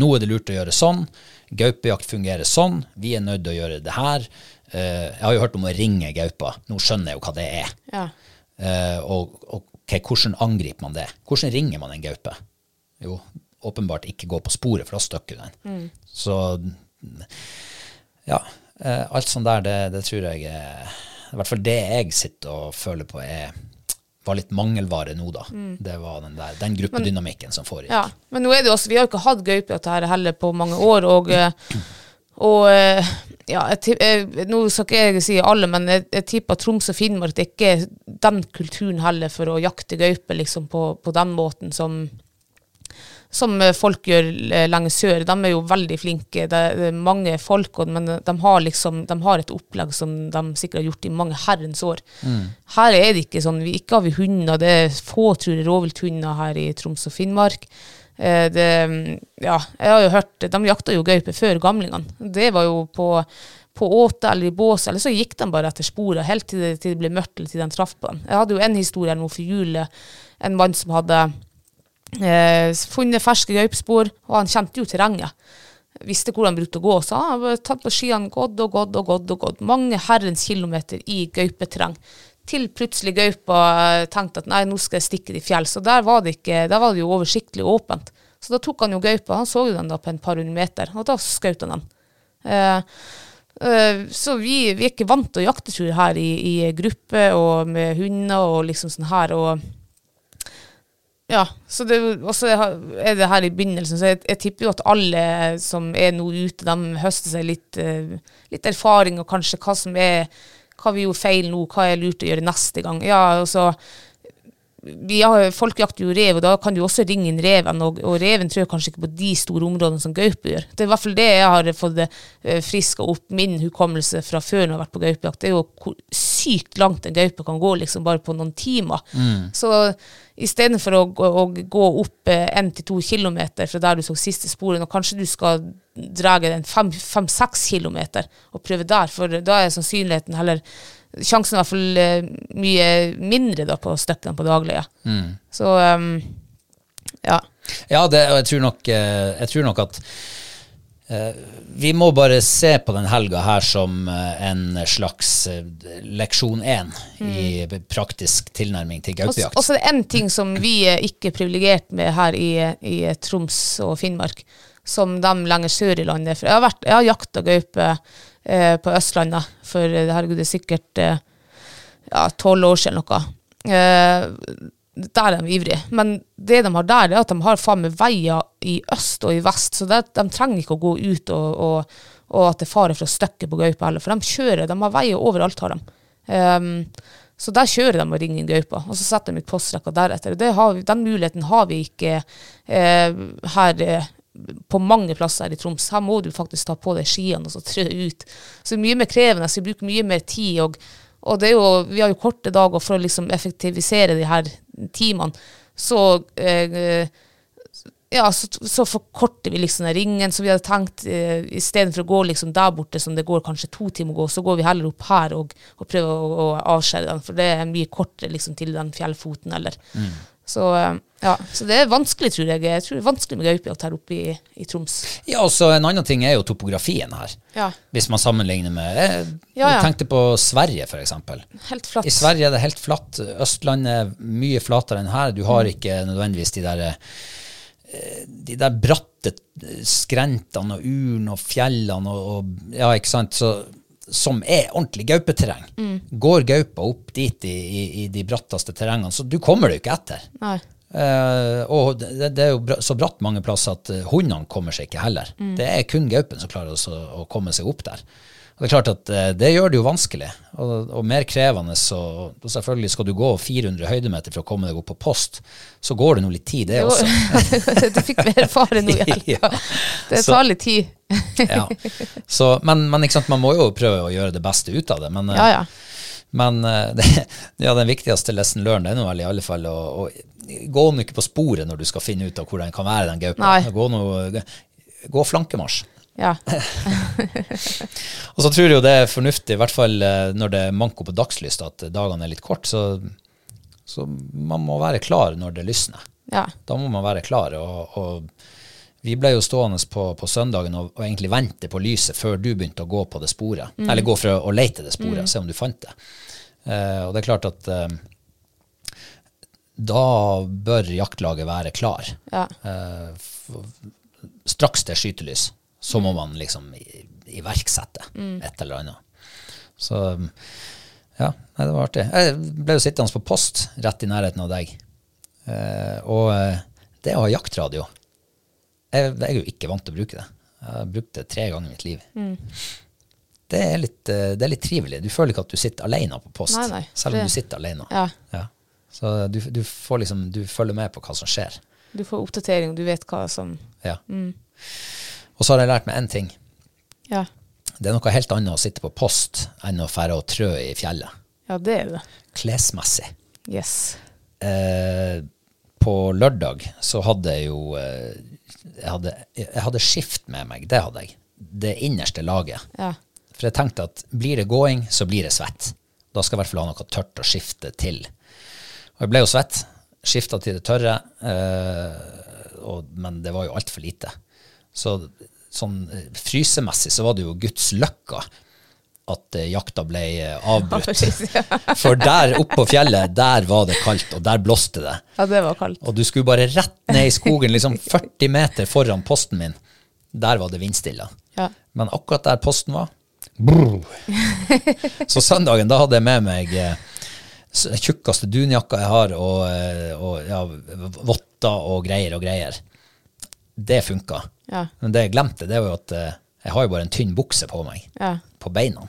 nå er det lurt å gjøre sånn, gaupejakt fungerer sånn, vi er nødt til å gjøre det her. Eh, jeg har jo hørt om å ringe gaupa, nå skjønner jeg jo hva det er. Ja. Eh, og og okay, hvordan angriper man det? Hvordan ringer man en gaupe? Jo, åpenbart ikke gå på sporet, for da støkker den. Så ja, alt sånt der, det, det tror jeg er I hvert fall det jeg sitter og føler på, er, var litt mangelvare nå, da. Det var den der, den gruppedynamikken som foregikk. Ja, men nå er det jo også, vi har jo ikke hatt gaupejakt her heller på mange år, og, eh, og eh, ja, jeg, eh, nå skal ikke jeg si alle, men jeg, jeg tipper Troms og Finnmark det er ikke den kulturen heller for å jakte gaupe liksom på, på den måten som, som eh, folk gjør eh, lenger sør. De er jo veldig flinke, det er mange folk, men de har liksom, de har et opplegg som de sikkert har gjort i mange herrens år. Her er det ikke sånn, vi, ikke har vi hunder, det er få, tror jeg, rovvilthunder her i Troms og Finnmark. Eh, det, ja, jeg har jo hørt, de jakta jo gaupe før gamlingene. Det var jo på, på åte eller i bås, eller så gikk de bare etter sporet, helt til det, til det ble mørkt, eller til de traff på dem. Jeg hadde jo en historie nå for jul, en mann som hadde eh, funnet ferske gaupespor, og han kjente jo terrenget. Visste hvor han brukte å gå, så han har tatt på skiene, gått og gått og gått og gått. Mange herrens kilometer i gaupeterreng. Til plutselig gaupa tenkte at nei, nå skal jeg stikke det i fjell. Så der var det, ikke, der var det jo oversiktlig åpent. Så da tok han jo gaupa, han så jo den da på en par hundre meter, og da skjøt han den. Eh, eh, så vi, vi er ikke vant til å jakte, her i, i gruppe og med hunder og liksom sånn her. og ja, og så er det her i begynnelsen, så jeg, jeg tipper jo at alle som er nå ute, de høster seg litt, eh, litt erfaring, og kanskje hva som er, hva vi gjorde feil nå, hva er lurt å gjøre neste gang. Ja, og så vi har, folk jakter jo rev, og da kan du også ringe inn reven, og, og reven tror jeg kanskje ikke på de store områdene som gaupe gjør. Det er i hvert fall det jeg har fått uh, friska opp min hukommelse fra før når jeg har vært på gaupejakt. Det er jo hvor sykt langt en gaupe kan gå, liksom bare på noen timer. Så istedenfor å, å gå opp én til to kilometer fra der du så siste sporen, og kanskje du skal dra den fem-seks kilometer og prøve der, for da er sannsynligheten heller Sjansen er i hvert fall eh, mye mindre da på støkkene på daglige. Så um, ja. Ja, det, og jeg tror nok, eh, jeg tror nok at eh, vi må bare se på den helga her som eh, en slags eh, leksjon én i praktisk tilnærming til gaupejakt. Og så er det én ting som vi er ikke privilegert med her i, i Troms og Finnmark, som de lenger sør i landet. For jeg har, vært, jeg har jakta gaupe eh, på Østlandet for eh, herregud, det er sikkert eh, ja, tolv år siden noe. Eh, der er de ivrige. Men det de har der, er at de har faen meg veier i øst og i vest, så det, de trenger ikke å gå ut og, og, og at det er fare for å støkke på gaupa heller, for de kjører, de har veier overalt, har de. Um, så der kjører de og ringer inn gaupa, og så setter de ut postrekka deretter. Vi, den muligheten har vi ikke eh, her eh, på mange plasser i Troms. Her må du faktisk ta på deg skiene og så trø ut. Så det er mye mer krevende, så vi bruker mye mer tid. Og, og jo, vi har jo korte dager for å liksom effektivisere de her timene. Så eh, ja, så, så forkorter vi liksom den ringen. Så vi hadde tenkt eh, istedenfor å gå liksom der borte som det går kanskje to timer å gå, så går vi heller opp her og, og prøver å, å avskjære den, for det er mye kortere liksom til den fjellfoten eller. Så, eh, ja, så det er vanskelig, tror jeg. Jeg tror det er vanskelig med gaupejakt her oppe i, i Troms. Ja, og så En annen ting er jo topografien her. Ja. Hvis man sammenligner med Jeg, Ja, ja. jeg tenkte på Sverige, f.eks. Helt flatt. I Sverige er det helt flatt. Østlandet mye flatere enn her. Du Mm. har ikke nødvendigvis de der eh, de der bratte skrentene og urene og fjellene og, og Ja, ikke sant. Så, som er ordentlig gaupeterreng. Mm. Går gaupa opp dit i, i, i de bratteste terrengene, så du kommer deg ikke etter. Eh, og det, det er jo bra, så bratt mange plasser at hundene kommer seg ikke heller. Mm. Det er kun gaupen som klarer å, å komme seg opp der. Og det er klart at eh, det gjør det jo vanskelig, og, og mer krevende. Så, og selvfølgelig skal du gå 400 høydemeter for å komme deg opp på post, så går det nå litt tid, det Jo, også. du fikk mer erfare nå. Ja. Det tar litt tid. ja. så, men men sant, man må jo prøve å gjøre det beste ut av det. Men, eh, Ja, ja. men eh, det, ja, den viktigste lesson learned er nå vel i alle fall å, å gå nå ikke på sporet når du skal finne ut av hvor den kan være, den gaupa. Gå, gå flankemarsj. Ja. Og så tror jeg jo det er fornuftig, i hvert fall eh, når det er manko på dagslyst, at dagene er litt kort, så, så man må være klar når det lysner. ja. Da må man være klar. Og, og vi ble jo stående på, på søndagen og, og egentlig vente på lyset før du begynte å gå på det sporet. Eller gå for å, å lete det sporet, se om du fant det. Uh, og det er klart at uh, da bør jaktlaget være klar. ja. Uh, straks det er skytelys, så må man liksom iverksette iverksette et eller annet. Så ja, nei, det var artig. Jeg ble jo sittende på post rett i nærheten av deg. Eh, og eh, det å ha jaktradio jeg, jeg er jo ikke vant til å bruke det. Jeg har brukt det tre ganger i mitt liv. Det, er litt, eh, det er litt trivelig. Du føler ikke at du sitter alene på post, Nei, nei, selv om det- du sitter alene. Ja. Så du, du, får liksom, du følger med på hva som skjer. Du får oppdatering, du vet hva som Ja. Og så har jeg lært meg én ting. Ja, Det er noe helt annet å sitte på post enn å fære og trø i fjellet. ja det er det. Klesmessig. Yes. Eh, på lørdag så hadde jeg jo eh, jeg, hadde, jeg hadde skift med meg, det hadde jeg. Det innerste laget. Ja. For jeg tenkte at blir det gåing, så blir det svett. Da skal jeg i hvert fall ha noe tørt å skifte til. Og jeg ble jo svett. Skifta til det tørre, eh, og, men det var jo altfor lite. Så sånn eh, frysemessig så var det jo Guds løkka at eh, jakta ble eh, avbrutt. For der oppe på fjellet, der var det kaldt, og der blåste det. ja, det var kaldt. Og du skulle bare rett ned i skogen, liksom 40 meter foran posten min. Der var det vindstille. Ja. Men akkurat der posten var brrr. Så søndagen, da hadde jeg med meg Den tjukkeste dunjakka jeg har, og, og ja, votter og greier og greier. Det funka. Ja. Men det jeg glemte, det var jo at eh, jeg har jo bare en tynn bukse på meg, Ja. på beina.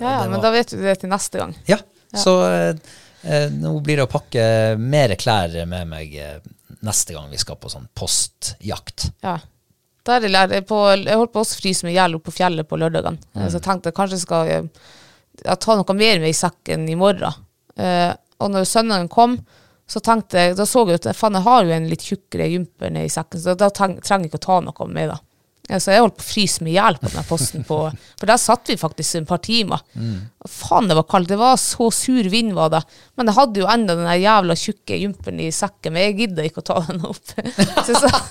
Ja, men var- da vet du det til neste gang. Ja, så eh, Eh, nå blir det å pakke mer klær med meg eh, neste gang vi skal på sånn postjakt. Ja. Der jeg, på, jeg holdt på å fryse meg i hjel oppe på fjellet på lørdagene. Så jeg tenkte jeg kanskje jeg skal eh, ta noe mer med i sekken i morgen. Eh, og når søndagen kom, så tenkte jeg, da så jeg at faen, jeg har jo en litt tjukkere jumper nedi sekken, så da treng, trenger jeg ikke å ta noe med da. Så jeg holdt på å fryse med hjelp av den posten, på, for der satt vi faktisk et par timer. Mm. Faen, det var kaldt. Det var så sur vind var det. Men jeg hadde jo enda den jævla tjukke jumperen i sekken, men jeg gidda ikke å ta den opp. Så jeg,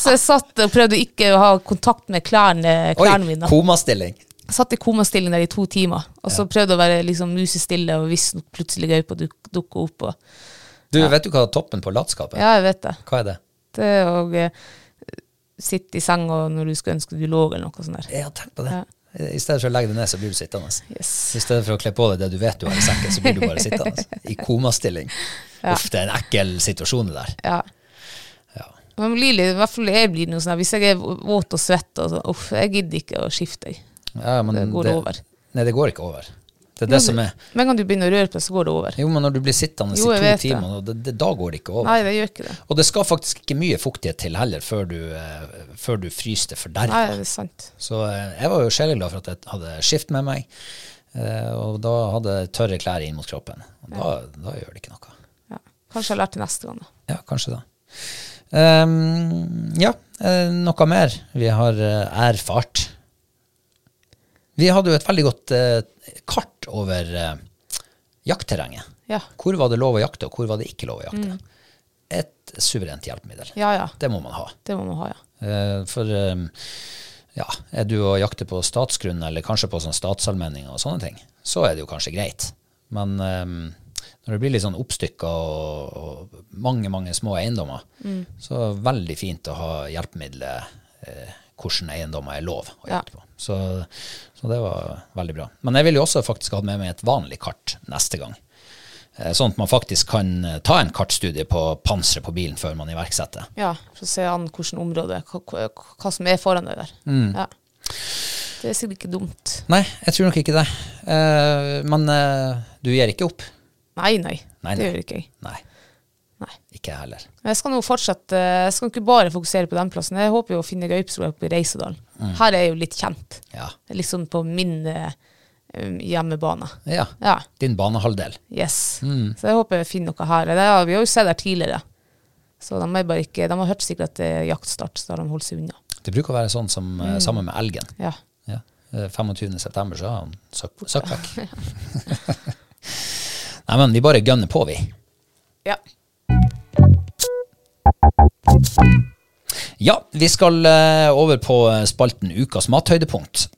så jeg satt og prøvde ikke å ha kontakt med klærne, Oi, klærne mine. komastilling. Satt i komastilling der i to timer, og så prøvde å være liksom musestille, og hvis plutselig gaupa duk, dukka opp. Og, Du, vet du hva toppen på latskapet er? ja, jeg vet det. Hva er det? Det er å eh, sitte i senga når du skulle ønske du lå, eller noe sånt der. Jeg har tenkt på det. Ja. I stedet for å legge det ned, så blir du sittende. Yes. I stedet for å kle på deg det du vet du har i sekken, så blir du bare sittende. I komastilling. Uff, det er en ekkel situasjon det der. Ja. Ja. Man blir litt, I hvert fall jeg blir noe sånn, hvis jeg er våt og svett, og så, uff, jeg gidder ikke å skifte. Ja, men Det går over. Nei, det går ikke over. Det er det som er Med en gang du begynner å røre på det, så går det over. Jo, men når du blir sittende Jo, i to timer, det, det, da går det ikke over. Nei, det gjør ikke det. Og det skal faktisk ikke mye fuktighet til heller før du, eh, før du fryser det forderva. Nei, det er sant. Så eh, jeg var jo sjeleglad for at jeg hadde skift med meg, eh, og da hadde jeg tørre klær inn mot kroppen. Og da, da gjør det ikke noe. Ja. Kanskje jeg lært det neste gang, da. Ja, kanskje da. Um, ja, eh, noe mer vi har eh, erfart. Vi hadde jo et veldig godt eh, kart over eh, jaktterrenget. Ja. Hvor var det lov å jakte, og hvor var det ikke lov å jakte? Et suverent hjelpemiddel. Ja, ja. Det må man ha. Det må man ha, ja. Eh, For eh, ja, er du og jakter på statsgrunn, eller kanskje på sånn statsallmenninger og sånne ting, så er det jo kanskje greit. Men eh, når det blir litt sånn oppstykka og, og mange, mange små eiendommer, så er det veldig fint å ha hjelpemiddelet eh, hvordan eiendommer er lov å Ja. jakte på. Så, så det var veldig bra. Men jeg ville jo også faktisk hatt med meg et vanlig kart neste gang. Eh, Sånn at man faktisk kan eh, ta en kartstudie på panseret på bilen før man iverksetter. Ja, For å se an hvilket område, hva, som er foran deg der. Mm. Ja. Det er sikkert ikke dumt. Nei, jeg tror nok ikke det. Eh, men du gir ikke opp? Nei, nei. Nei, Det gjør ikke jeg. Nei, Nei. ikke jeg heller. Jeg skal nå fortsette, jeg skal ikke bare fokusere på den plassen. Jeg håper jo å finne gaupeskog oppe i Reisedalen. Mm. Her er jeg jo litt kjent. Ja. Liksom på min eh, hjemmebane. ja. Ja, Din banehalvdel. yes. Mm. Så jeg håper jeg finner noe her. Det vi har jo sett der tidligere. Så de, er bare ikke, de har hørt sikkert at det er jaktstart, så har de holdt seg unna. Det bruker å være sånn som mm. sammen med elgen. Ja. Ja. Eh, 25. september så har han søkt vekk. Nei, men vi bare gønner på, vi. ja. Ja, vi skal eh, over på eh, spalten Ukas mathøydepunkt.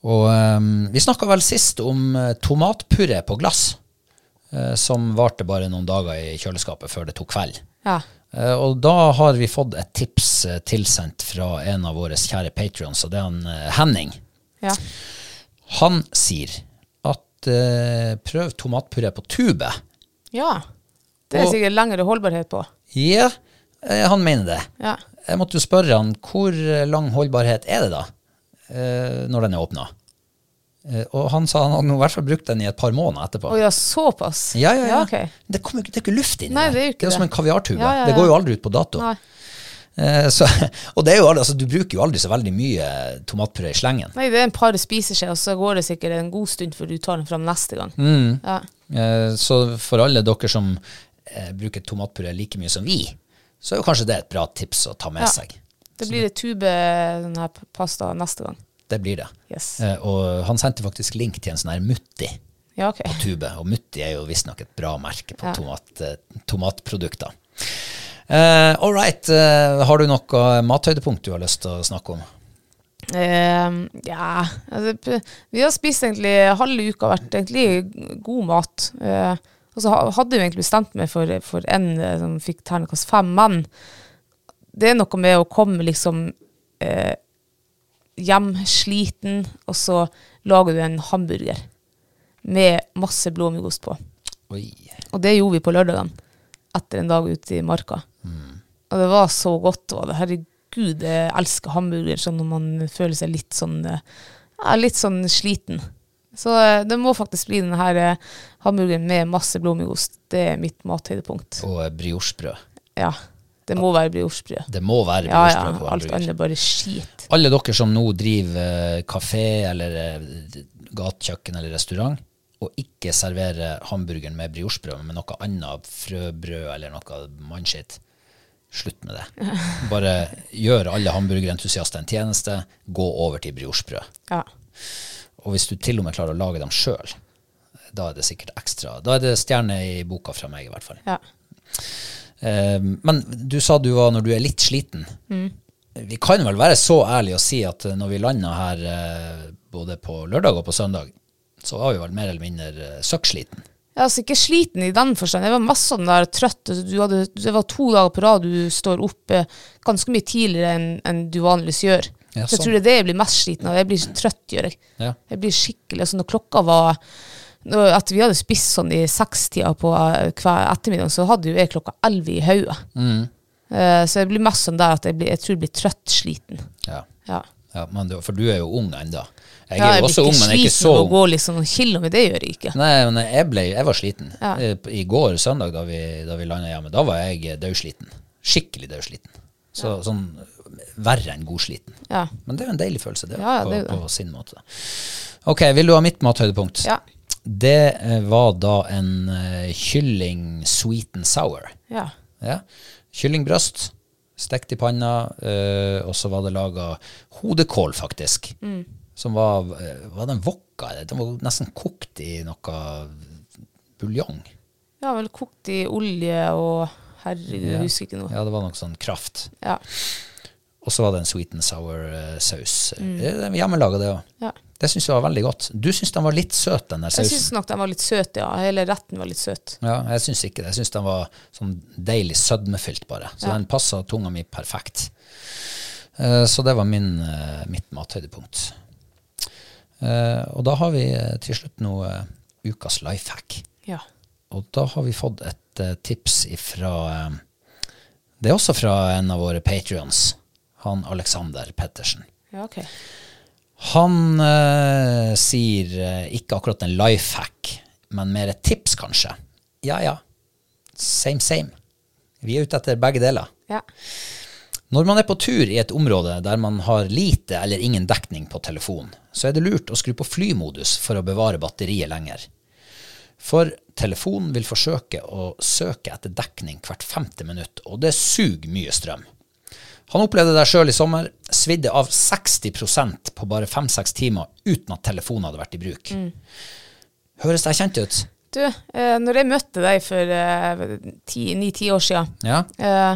Og um, vi snakka vel sist om tomatpurre tomatpuré på glass, uh, som varte bare noen dager i kjøleskapet før det tok kveld. Ja. Uh, og da har vi fått et tips uh, tilsendt fra en av våre kjære patrions, og det er han eh, Henning. Ja. Han sier at eh, prøv tomatpuré på tube. ja. Det er Og- sikkert lengre holdbarhet på. Ja, eh, han mener det. Ja. Jeg måtte jo spørre han hvor eh, lang holdbarhet er det da, eh, når den er åpna. Eh, og han sa han hadde i hvert fall brukt den i et par måneder etterpå. Oh, ja, såpass? Ja, ja, ja. ok. det, kommer, det er ikke luft inni der. det er jo som en kaviartube. Ja, ja, Det går jo aldri ut på dato. Eh, så, og det er jo aldri, altså, du bruker jo aldri så veldig mye tomatpuré i slengen. Nei, det er en par spiseskjeer, og så går det sikkert en god stund før du tar den fram neste gang. Mm. Ja. Eh, så for alle dere som eh, bruker tomatpuré like mye som vi, så er jo kanskje det et bra tips å ta med Ja. seg. Det blir et tube denne pasta neste gang. Det blir det. Yes. Eh, og han sendte faktisk link til en sånn her Mutti. Ja, ok. tube. Og Mutti er jo visstnok et bra merke på Ja. tomat, eh, tomatprodukter. Eh, all right. eh, har du noe mathøydepunkt du har lyst til å snakke om? Ehm, ja altså, Vi har spist egentlig halve uka, vært egentlig god mat. Eh, og så hadde jeg jo egentlig bestemt meg for, for en eh, som fikk terningkast fem, men det er noe med å komme liksom eh, hjem sliten, og så lager du en hamburger med masse blåmuggost på. Oi. Og det gjorde vi på lørdagene etter en dag ute i marka. Og det var så godt. Og det. Herregud, jeg elsker hamburger sånn når man føler seg litt sånn eh, ja, litt sånn sliten. Så eh, det må faktisk bli denne her eh, hamburgeren med masse blåmuggost. Det er mitt mathøydepunkt. Og eh, briochebrød. Ja. Det må være briochebrød. Det må være Ja, ja. på Alt annet bare skit. Alle dere som nå driver kafé eller gatekjøkken eller restaurant, og ikke serverer hamburgeren med briochebrød, men noe annet frøbrød eller noe mannskitt, slutt med det. Bare gjør alle hamburgerentusiaster en tjeneste, gå over til briochebrød. Ja. Og hvis du til og med klarer å lage dem sjøl, da er det sikkert ekstra. Da er det stjerne i boka fra meg, i hvert fall. ja. Um, men du sa du var når du er litt sliten. Mm. Vi kan vel være så ærlige å si at eh, når vi landa her eh, både på lørdag og på søndag, så var vi vel mer eller mindre eh, søkksliten. Jeg altså ikke sliten i den forstand. Jeg var masse sånn der trøtt. Det var to dager på rad du står oppe ganske mye tidligere enn enn du vanligvis gjør. Ja, så jeg sånn. tror det er det jeg blir mest sliten av. Jeg blir trøtt, gjør jeg. Ja. Jeg blir skikkelig altså Når klokka var At vi hadde spist sånn i sekstida på eh, hver ettermiddag, så hadde jo jeg klokka elleve i hodet. Mm. Uh, så jeg blir mest sånn der at jeg, blir, jeg tror jeg blir trøttsliten. Ja. Ja. Ja, men du, for du er jo ung ennå. Jeg Ja, jeg jo blir også ung, men jeg er ikke så sliten av å ung. gå liksom noen kilometer. Det gjør jeg ikke. Nei, men jeg, ble, jeg var sliten. Ja. Eh, I går, søndag, da vi, da vi landa hjemme, da var jeg dødsliten. Skikkelig dødsliten. Så, Sånn verre enn godsliten. Ja. Men det er jo en deilig følelse, det, Ja, ja, på, det på, på sin måte. Ok, vil du ha mitt mathøydepunkt? Ja. Det eh, var da en uh, kylling sweet and sour. Ja. Ja. Kyllingbrøst, stekt i panna, uh, og så var det laga hodekål, faktisk. Mm. Som var Var den wokka? Den var nesten kokt i noe buljong. ja, vel kokt i olje og Herregud, jeg husker ikke noe. Ja, det var noe sånn kraft. Ja. Og så var det en sweet and sour eh. Mm. Hjemmelaga, det òg. ja. Det syns jeg var veldig godt. Du syns den var litt søt, den der Jeg sausen. syns nok den var litt søt, ja. Hele retten var litt søt. Ja, jeg syns ikke det. Jeg syns den var sånn deilig sødmefylt, bare. Så Ja. den passa tunga mi perfekt. Uh, så det var min, uh, mitt mathøydepunkt. Uh, og da har vi eh, til slutt nå eh, ukas life hack. Ja. Og da har vi fått et eh, tips ifra eh, Det er også fra en av våre patrions, han Alexander Pettersen. Ja, okay. Han eh, sier eh, ikke akkurat en life hack, men mer et tips, kanskje. Ja ja, same same. Vi er ute etter begge deler. Ja. Når man er på tur i et område der man har lite eller ingen dekning på telefon, så er det lurt å skru på flymodus for å bevare batteriet lenger. For telefonen vil forsøke å søke etter dekning hvert femte minutt, og det suger mye strøm. Han opplevde det sjøl i sommer, svidde av 60% på bare fem-seks timer uten at telefonen hadde vært i bruk. Høres det kjent ut? Du, eh, når jeg møtte deg for eh, ni-ti år siden Ja. eh,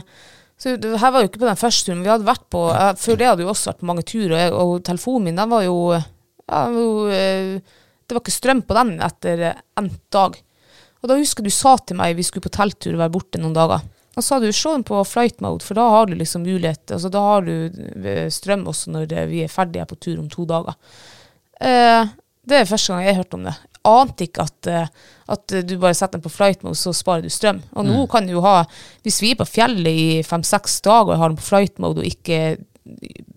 så det her var jo ikke på den første turen, vi hadde vært på eh, Før det hadde vi også vært på mange turer, og, og telefonen min den var jo, ja, jo eh, Det var ikke strøm på den etter eh, endt dag. Og da husker jeg du sa til meg vi skulle på telttur og være borte noen dager. Da sa du se den på flight mode, for da har du liksom mulighet altså Da har du eh, strøm også når eh, vi er ferdige på tur om to dager. Eh, det er første gang jeg har hørt om det. Ante ikke at, eh, at du bare setter den på flight mode, så sparer du strøm. Og nå kan du ha Hvis vi er på fjellet i fem-seks dager og har den på flight mode og ikke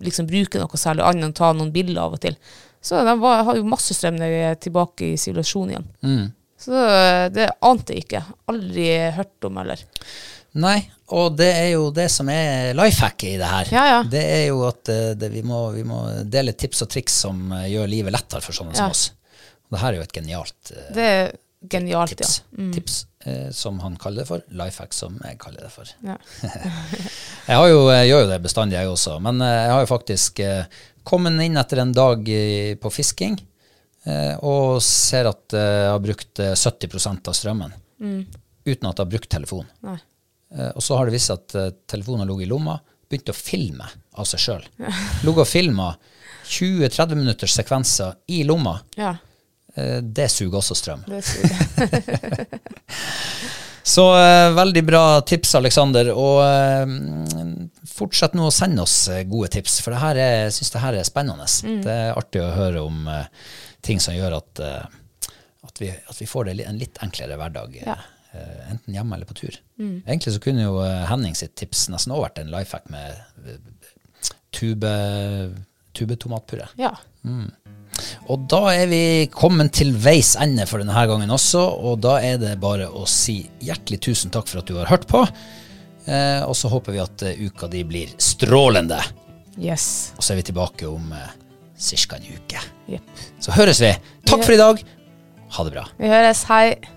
liksom bruker noe særlig annet enn ta noen bilder av og til, så den var, har jo masse strøm når vi er tilbake i sivilisasjonen igjen. Mm. Så det ante jeg ikke. Aldri hørt om heller. Nei, og det er jo det som er life hacket i det her. Ja, ja. Det er jo at eh, det, vi, må, vi må dele tips og triks som eh, gjør livet lettere for sånne som oss. Og det her er jo et genialt eh, Det er genialt, tips, ja. Mm. tips som han kaller det for. Life hack som jeg kaller det for. Ja. Jeg, har jo, jeg gjør jo det bestandig, jeg også. Men jeg har jo faktisk kommet inn etter en dag på fisking og ser at jeg har brukt eh, 70% av strømmen uten at jeg har brukt telefon. Mm. Nei. Eh, og så har det vist seg at eh, telefonen lå i lomma, Begynte å filme av seg sjøl. lå og filma 20-30 minutters sekvenser i lomma. Ja, Eh, det suger også strøm. det suger. Så eh, veldig bra tips, Aleksander. Og eh, fortsett nå å sende oss gode tips, for det her er, jeg syns det her er spennende. Det er artig å høre om eh, ting som gjør at, at, vi, at vi får det en litt enklere hverdag. Ja. Eh, enten hjemme eller på tur. Egentlig så kunne jo eh, Henning sitt tips nesten også vært en life hack med eh, tube, tubetomatpuré. Ja. Og da er vi kommet til veis ende for denne gangen også, og da er det bare å si hjertelig tusen takk for at du har hørt på. Eh, og så håper vi at uka di blir strålende. Yes. Og så er vi tilbake om eh, ca. en uke. Yep. Så høres vi. Takk for i dag. Ha det bra. Vi høres. Hei.